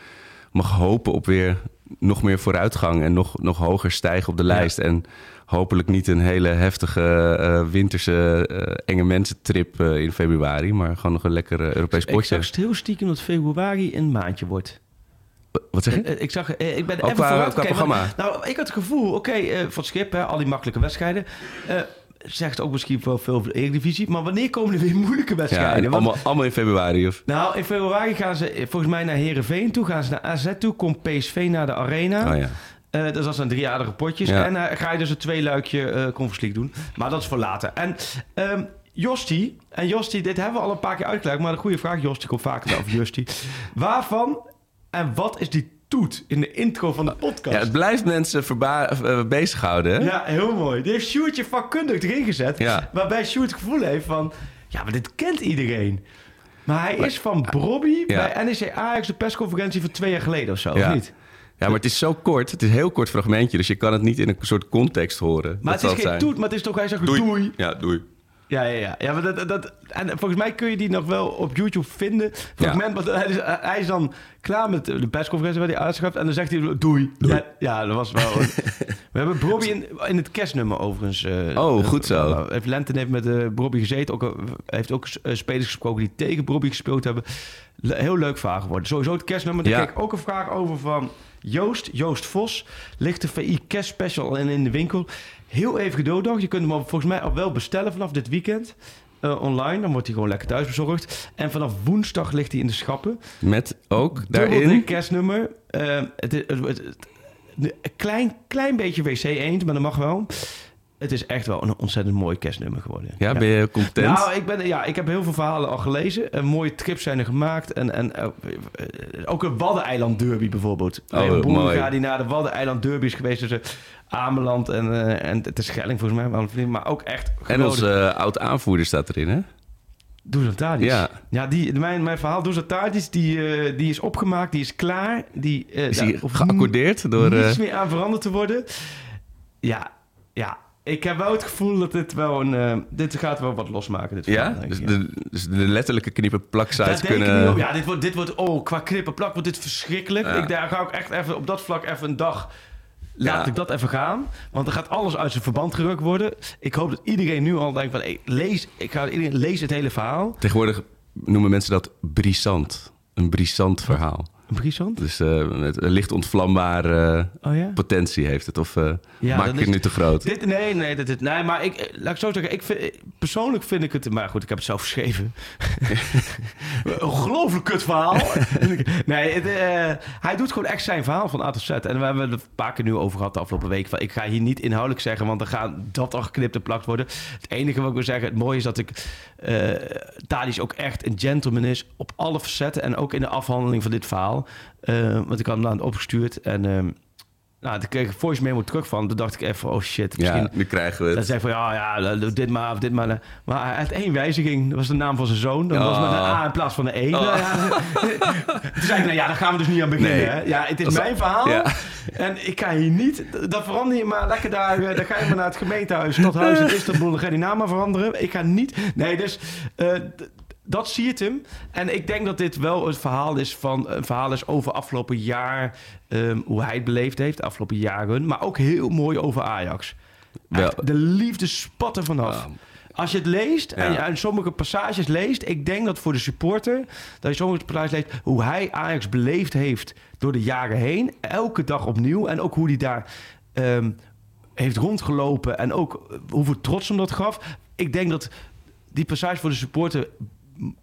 mag hopen op weer nog meer vooruitgang en nog, nog hoger stijgen op de lijst. En hopelijk niet een hele heftige uh, winterse uh, enge mensentrip uh, in februari, maar gewoon nog een lekker Europees potje. Ik zag heel stiekem dat februari een maandje wordt. Wat zeg je? Ik zag, ik ben oh, even qua, programma. nou, ik had het gevoel, oké, okay, van Schip, hè, al die makkelijke wedstrijden zegt ook misschien wel veel over de Eredivisie. Maar wanneer komen er weer moeilijke wedstrijden? Ja, allemaal, allemaal in februari? Of? Nou, in februari gaan ze volgens mij naar Herenveen toe. Gaan ze naar AZ toe. Komt PSV naar de Arena. Oh, ja. Uh, dus dat zijn drie aardige potjes. Ja. En uh, ga je dus een twee luikje uh, Conference League doen. Maar dat is voor later. En um, Josti, en Josti, dit hebben we al een paar keer uitgelegd. Maar een goede vraag, Josti, komt vaker over Josti. Waarvan en wat is die toet in de intro van de podcast? Ja, het blijft mensen verba- bezighouden. Hè? Ja, heel mooi. Die heeft Sjoerdje vakkundig erin gezet. Ja. Waarbij Sjoerd het gevoel heeft van... Ja, maar dit kent iedereen. Maar hij is van Brobby Ja. bij NEC Ajax, de persconferentie van twee jaar geleden of zo, Ja. of niet? Ja, maar het is zo kort. Het is een heel kort fragmentje. Dus je kan het niet in een soort context horen. Maar Dat het is geen zijn. toet, maar het is toch... Hij zegt Doei. doei. Ja, doei. Ja, ja, ja. ja maar dat, dat, en volgens mij kun je die nog wel op YouTube vinden. Fragment, want hij is, hij is dan klaar met de persconferentie waar hij uitschuift. En dan zegt hij doei. Ja, ja, dat was wel... We hebben Bobby in, in het kerstnummer overigens. eh, Oh, goed zo. eh, Heeft Lenten heeft met uh, Bobby gezeten. Ook, heeft ook spelers gesproken die tegen Bobby gespeeld hebben. Le- heel leuk vraag geworden. Sowieso het kerstnummer. Daar Ja. kreeg ik ook een vraag over van Joost. Joost Vos. Ligt de VI kerstspecial en in de winkel. Heel even geduld nog. Je kunt hem volgens mij al wel bestellen vanaf dit weekend. eh, online, dan wordt hij gewoon lekker thuis bezorgd. En vanaf woensdag ligt hij in de schappen. Met ook daarin... dik kerstnummer. Eh, het, het, het- het- een klein, klein beetje wc eend, maar dat mag wel. Het is echt wel een ontzettend mooi kerstnummer geworden. Ja, ben je content? Nou, ik, ben, ja, ik heb heel veel verhalen al gelezen. En mooie trips zijn er gemaakt. En, en eh, eh, ook een Waddeneiland derby bijvoorbeeld. Oh, een mooi. die naar de Waddeneiland derby is geweest tussen Ameland en, eh en de Schelling volgens mij. Maar- ook echt en onze uh, oud-aanvoerder staat erin, hè? Dusan Tadic. Ja. ja die, mijn, mijn verhaal, Dusan Tadic, die, eh, die is opgemaakt, die is klaar. Die, eh, Is geaccordeerd door... niets eh, meer aan veranderd te worden. Ja, ja. Ik heb wel het gevoel dat dit wel een... eh, dit gaat wel wat losmaken, dit verhaal, ja? denk Dus ik, de, dus de letterlijke knippen denk ik kunnen... Ja, dit wordt, dit wordt... Oh, qua knippen plak wordt dit verschrikkelijk. Ja. Ik, daar ga ik echt even op dat vlak even een dag... Laat Ja. ik dat even gaan. Want er gaat alles uit zijn verband gerukt worden. Ik hoop dat iedereen nu al denkt van... Hey, lees, ik ga iedereen lees het hele verhaal. Tegenwoordig noemen mensen dat brisant. Een brisant verhaal. Brisant? Dus eh, met een licht ontvlambare Oh ja? potentie heeft het. Of eh, Ja, maak ik het nu te groot? Dit, nee, nee, dit, dit- nee, maar ik, eh, laat ik zo zeggen, ik vind, persoonlijk vind ik het, maar goed, ik heb het zelf geschreven. Een Ongelooflijk kut verhaal. nee, het, eh, hij doet gewoon echt zijn verhaal van A tot Z. En we hebben het een paar keer nu over gehad de afgelopen week. Ik ga hier niet inhoudelijk zeggen, want dan gaat dat al geknipt en plakt worden. Het enige wat ik wil zeggen, het mooie is dat ik eh Thadis ook echt een gentleman is op alle facetten en ook in de afhandeling van dit verhaal. Eh, want ik had hem aan het opgestuurd en ehm, nou, daar kreeg ik voice memo terug van. Toen dacht ik even, oh shit, misschien... Ja, nu krijgen we Dan het. zei ik van, ja, ja, dit maar of dit maar. Maar hij had één wijziging. Dat was de naam van zijn zoon. Dat was Oh. met een A in plaats van een E. Oh. Ja. Toen zei ik, nou ja, daar gaan we dus niet aan beginnen. Nee. Hè? Ja, het is mijn verhaal. Ja. En ik kan hier niet... Dat verander je maar lekker daar. eh, Dan ga je maar naar het gemeentehuis. Stadhuis in Istanbul. Dan ga je die naam maar veranderen. Ik ga niet... Nee, dus... eh, d- dat zie je hem. En ik denk dat dit wel het verhaal is van een verhaal is over afgelopen jaar. ehm, hoe hij het beleefd heeft, de afgelopen jaren. Maar ook heel mooi over Ajax. Echt, de liefde spat er vanaf. Als je het leest en je Ja. en sommige passages leest, ik denk dat voor de supporter, dat je sommige passages leest, hoe hij Ajax beleefd heeft door de jaren heen, elke dag opnieuw. En ook hoe hij daar ehm, heeft rondgelopen en ook eh, hoeveel trots hem dat gaf. Ik denk dat die passages voor de supporter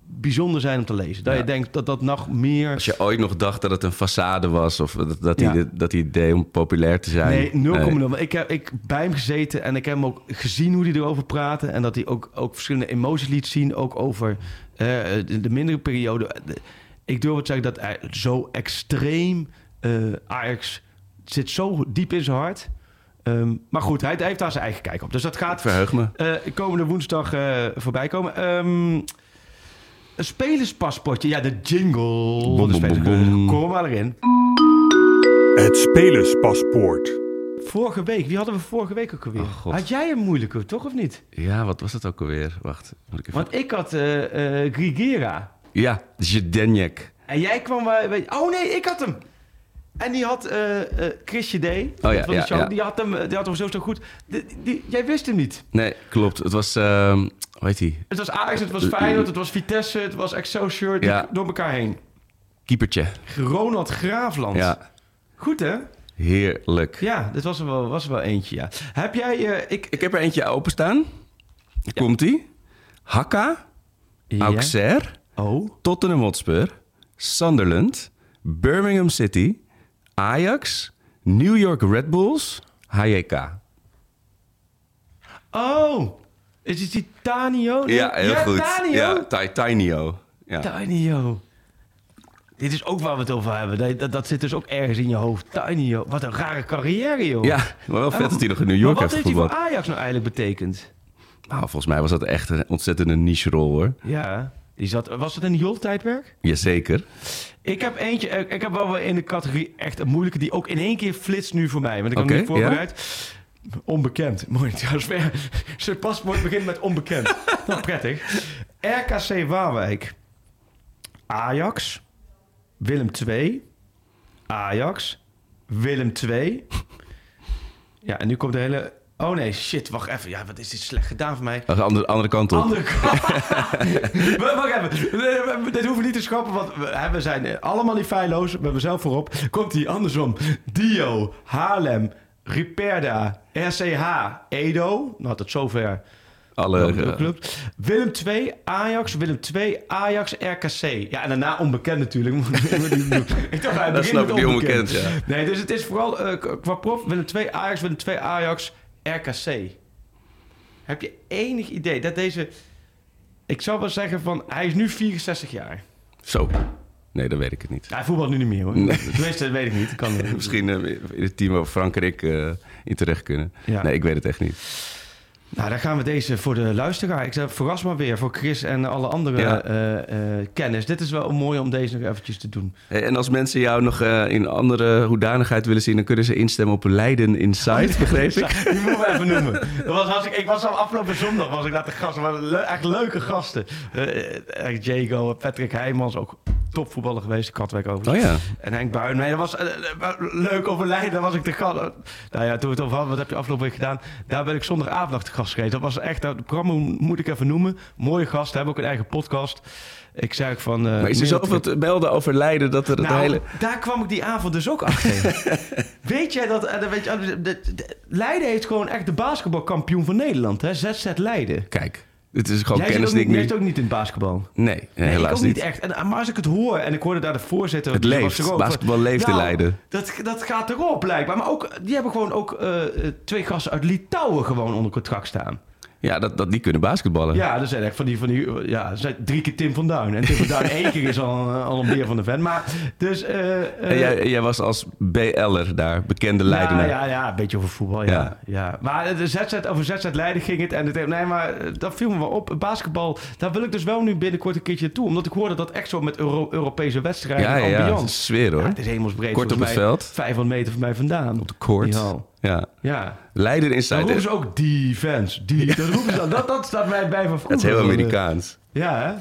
bijzonder zijn om te lezen. Dat Ja. je denkt dat dat nog meer... Als je ooit nog dacht dat het een façade was... of dat, dat, Ja. hij, dat hij deed om populair te zijn. Nee, 0,0. Want Ik heb ik bij hem gezeten en ik heb hem ook gezien hoe hij erover praatte. En dat hij ook, ook verschillende emoties liet zien. Ook over eh, de, de mindere periode. De- Ik durf het te zeggen dat hij zo extreem... eh, Ajax zit zo diep in zijn hart. Ehm, maar goed, hij, hij heeft daar zijn eigen kijk op. Dus dat gaat Verheug me. eh, komende woensdag eh, voorbij komen. Ehm, een spelerspaspoortje. Ja, de jingle. Bom, de spelers- bom, bom. Kom maar erin. Het spelerspaspoort. Vorige week, wie hadden we vorige week ook alweer? Oh, had jij een moeilijke, toch of niet? Ja, wat was het ook alweer? Wacht. Moet ik even... Want ik had eh eh Grigera. Ja, Zdeněk. En jij kwam... bij- oh nee, ik had hem. En die had eh eh Chrisje D. Oh ja, van de show, ja. Die had hem, eh, die had hem zo, zo goed. Die, die- jij wist hem niet. Nee, klopt. Het was, ehm hoe heet die? Het was Ajax, het was Feyenoord, het was Vitesse, het was Excelsior. Die Ja. door elkaar heen. Keepertje. Ronald Graafland. Ja, Goed hè? heerlijk. Ja, dit was er wel, was er wel eentje, ja. Heb jij... eh, ik, Ik heb er eentje openstaan. Komt-ie. Hakka, Ja. Auxerre, Oh. Tottenham Hotspur, Sunderland, Birmingham City, Ajax, New York Red Bulls, HJK. Oh. Is het die Tanio? Nee. Ja, heel goed. Tanio? Ja, Ti- Tinio. Ja. Tanio. Dit is ook waar we het over hebben. Dat, dat, dat zit dus ook ergens in je hoofd. Tanio. Wat een rare carrière, joh. ja, maar wel vet dat hij nog in New York maar wat heeft heeft hij voor. Ajax nou eigenlijk betekend? Nou, volgens mij was dat echt een ontzettende niche rol hoor. Ja. Die zat, was het een Jol-tijdperk? Jazeker. Ik heb eentje, eh, ik heb wel in de categorie echt een moeilijke die ook in één keer flitst nu voor mij. Want ik Oké, hem niet voorbereid. Onbekend. Mooi trouwens. Zijn paspoort begint met onbekend. nou, prettig. RKC Waalwijk. Ajax. Willem 2. Ajax. Willem 2. Ja, en nu komt de hele... Oh nee, shit, wacht even. Ja, wat is dit slecht gedaan voor mij. De andere, andere kant op. Andere kant. Wacht even. Dit hoeven we niet te schrappen, want we, zijn allemaal niet feilloos. We hebben zelf voorop. Komt die andersom. Dio, Haarlem, Riperda, RCH, Edo. Nou, tot zover. Alle, club. Willem 2, Ajax, Willem 2, Ajax, RKC. Ja, en daarna onbekend natuurlijk. ik dacht, Dat snap ik, die onbekend, ja. Nee, dus het is vooral k- qua prof. Willem 2, Ajax, Willem 2, Ajax, RKC. Heb je enig idee dat deze... Ik zou wel zeggen van, hij is nu 64 jaar. Zo. Nee, dat weet ik het niet. Hij voetbalt nu niet meer hoor. Nee. Tenminste, dat weet ik niet. Kan, Misschien eh, in het team waar Frank en ik eh, in terecht kunnen. Ja. Nee, ik weet het echt niet. Nou, dan gaan we deze voor de luisteraar. Ik zeg, verras maar weer voor Chris en alle andere Ja. eh, eh, kennis. Dit is wel mooi om deze nog eventjes te doen. En als mensen jou nog eh, in andere hoedanigheid willen zien... dan kunnen ze instemmen op Leiden Inside, begreep ik. Die moeten we even noemen. Dat was hartstikke, ik was al afgelopen zondag was ik daar te gast. Le- echt leuke gasten. Echt Jago, Patrick Heijmans, ook topvoetballer geweest. Katwijk over. Oh ja. En Henk Buin. Nee, dat was leuk over Leiden. Daar was ik te gast. Nou ja, toen we het over hadden, wat heb je afgelopen week gedaan? Daar ben ik zondagavond nog te gast geweest. Dat was echt, dat programma moet ik even noemen. Mooie gast, hebben ook een eigen podcast. Ik zei ook van... eh, Maar is er zoveel te melden over Leiden... dat er het nou, hele... daar kwam ik die avond dus ook achter. weet jij dat... eh, weet je, de- Leiden heeft gewoon echt de basketbalkampioen van Nederland, hè? ZZ Leiden. Kijk, dit is gewoon Jij kennis ook die niet, ik jij nu... zit ook niet in het basketbal. Nee, helaas ik ook niet. niet echt. En, maar als ik het hoor en ik hoorde daar de voorzitter... Het leeft. was ook van- Basketbal leeft in Nou, Leiden. Dat, dat gaat erop blijkbaar. Maar ook, die hebben gewoon ook eh, eh, twee gasten uit Litouwen gewoon onder contract staan. Ja, dat, dat die kunnen basketballen. Ja, dat zijn echt van die, van die ja, zijn drie keer Tim van Duin. En Tim van Duin één keer is al, al een beer van de vent. Maar dus... eh, En eh, jij, jij was als BL'er daar, bekende Leidenaar. Ja, ja, ja, een beetje over voetbal, ja. Ja. ja. Maar de ZZ, over ZZ Leiden ging het. En het, nee, maar eh, dat viel me wel op. Basketbal, daar wil ik dus wel nu binnenkort een keertje toe. Omdat ik hoorde dat echt zo met Euro- Europese wedstrijden. Ja, ja, ja. ambiance. Het is sfeer hoor. Ja, het is hemelsbreed. Kort op het mij veld. 500 meter van mij vandaan. Op de court. Ja. Ja. Leiden Dan Inside. roepen ze ook defense. Die, dat, roepen ze dan. dat, dat staat mij bij van vroeger. Het is heel Amerikaans. Ja, hè?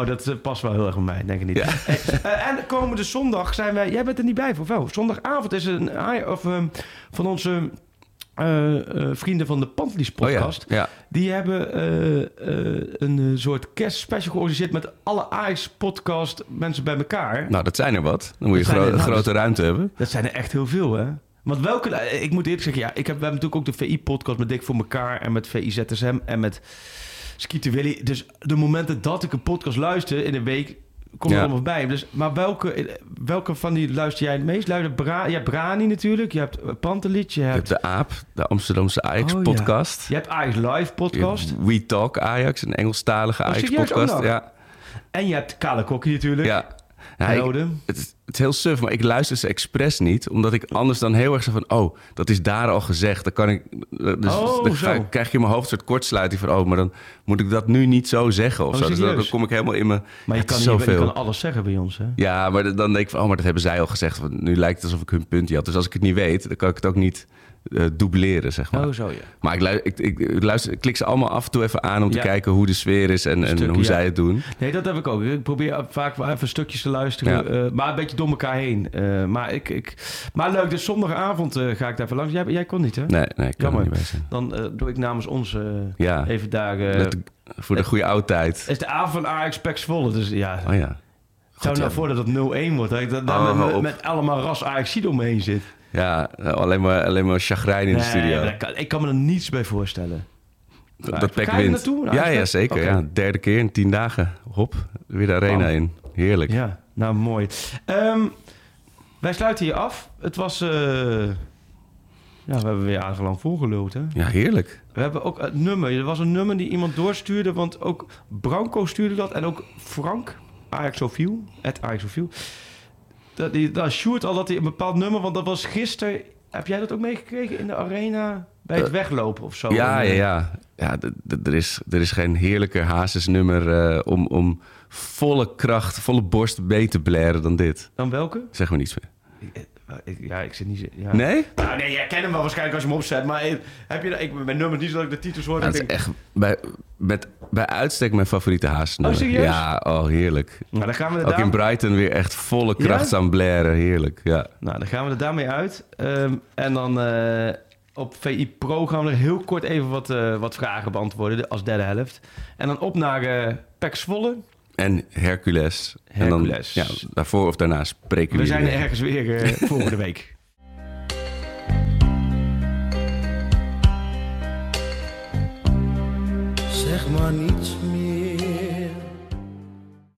Oh, dat eh, past wel heel erg bij mij, denk ik niet. Hey, eh, en komende zondag zijn wij... Jij bent er niet bij, of wel? Zondagavond is een... Of, ehm, van onze eh, vrienden van de Pantlies podcast. Oh ja, ja. Die hebben een soort kerstspecial georganiseerd... met alle Ajax podcast mensen bij elkaar. Nou, dat zijn er wat. Dan moet je Dat gro- er- nou, grote ruimte hebben. Dat zijn er echt heel veel, hè? Want welke... eh, Ik moet eerlijk zeggen, ja, ik heb, we hebben natuurlijk ook de VI-podcast met Dik voor elkaar... en met VI ZSM en met Skeeter Willy. Dus de momenten dat ik een podcast luister in een week... komt er Ja. allemaal bij. Dus, maar welke, welke van die luister jij het meest? Luister Bra je hebt Brani natuurlijk, je hebt eh, Pantelic, je Je hebt... de AAP, de Amsterdamse Oh, ja. Ajax-podcast. Je hebt Ajax Live podcast. Je hebt We Talk Ajax, een Engelstalige Oh, Ajax-podcast. Ja. En je hebt Kale Kokkie natuurlijk. Ja. Ik- Ode. het, is- het is heel suf, maar ik luister ze expres niet. Omdat ik anders dan heel erg zo van... Oh, dat is daar al gezegd. Dan kan ik... Dus Oh, dan ga- krijg je in mijn hoofd een soort kortsluiting van... Oh, maar dan moet ik dat nu niet zo zeggen of Oh, zo. Dus dan, kom ik helemaal in mijn... Maar je kan, niet, je kan alles zeggen bij ons, hè? Ja, maar dan denk ik van... Oh, maar dat hebben zij al gezegd. Want nu lijkt het alsof ik hun puntje had. Dus als ik het niet weet, dan kan ik het ook niet eh dubleren, zeg maar. Oh, zo, ja. Maar ik, lu- ik, ik, ik luister, ik klik ze allemaal af en toe even aan... om Ja. te kijken hoe de sfeer is en, en hoe ja. zij het doen. Nee, dat heb ik ook. Ik probeer vaak wel even stukjes te luisteren. Ja. eh, maar een beetje door elkaar heen. Eh, maar, ik, ik, maar leuk, dus zondagavond ga ik daar even langs. Jij, jij kon niet, hè? Nee, nee, ik kan er niet bij zijn. Dan doe ik namens ons Ja. even daar... Let- voor de goede oudtijd. het is de avond van Ajax Pek Zwolle, dus ja... Oh ja. Stel nou ja. voor dat het 0-1 wordt. Dat ik dat, daar Oh, met, allemaal ras Ajax om me heen zit. Ja, alleen maar, alleen maar chagrijn in de studio. dat kan- ik kan me er niets bij voorstellen. Dat, Ga je er wint. naartoe, naar Ja, ja, zeker. Ja. Derde keer in tien dagen. Hop, weer de arena in. Heerlijk. Ja, nou mooi. Ehm, wij sluiten hier af. Het was... eh, ja, we hebben weer aardig lang volgeluld, hè? Ja, heerlijk. We hebben ook het nummer. Er was een nummer die iemand doorstuurde, want ook Branco stuurde dat. En ook Frank, Ajaxofiel, het Ajaxofiel. Dat, die, dat Sjoerd al dat hij een bepaald nummer, want dat was gisteren... Heb jij dat ook meegekregen in de arena? Bij het Eh, weglopen of zo? Ja, ja, eh, ja. ja d- er, is, er is geen heerlijker Hazes-nummer eh, om, om volle kracht, volle borst mee te blaren dan dit. Dan welke? Zeg maar niets meer. Ik- ja, ik zit niet... Ja. Nee? Nou, nee, jij kent hem wel waarschijnlijk als je hem opzet. Maar eh, heb je... dat- Ik, mijn nummer niet zodat ik de titels hoor. Dat ik is denk, echt bij, met, bij uitstek mijn favoriete Hazes-nummer. Oh, serieus? Ja, oh, heerlijk. Nou, dan gaan we er Ook daar- in Brighton weer echt volle Ja? kracht aan blaren. Heerlijk, ja. Nou, dan gaan we er daarmee uit. Ehm, en dan eh, op VI Pro gaan we er heel kort even wat, eh, wat vragen beantwoorden de- als derde helft. En dan op naar eh Pek Zwolle. En Hercules. Hercules. En dan, ja, daarvoor of daarna spreken We we zijn er weer. ergens weer eh, volgende week. Zeg maar niets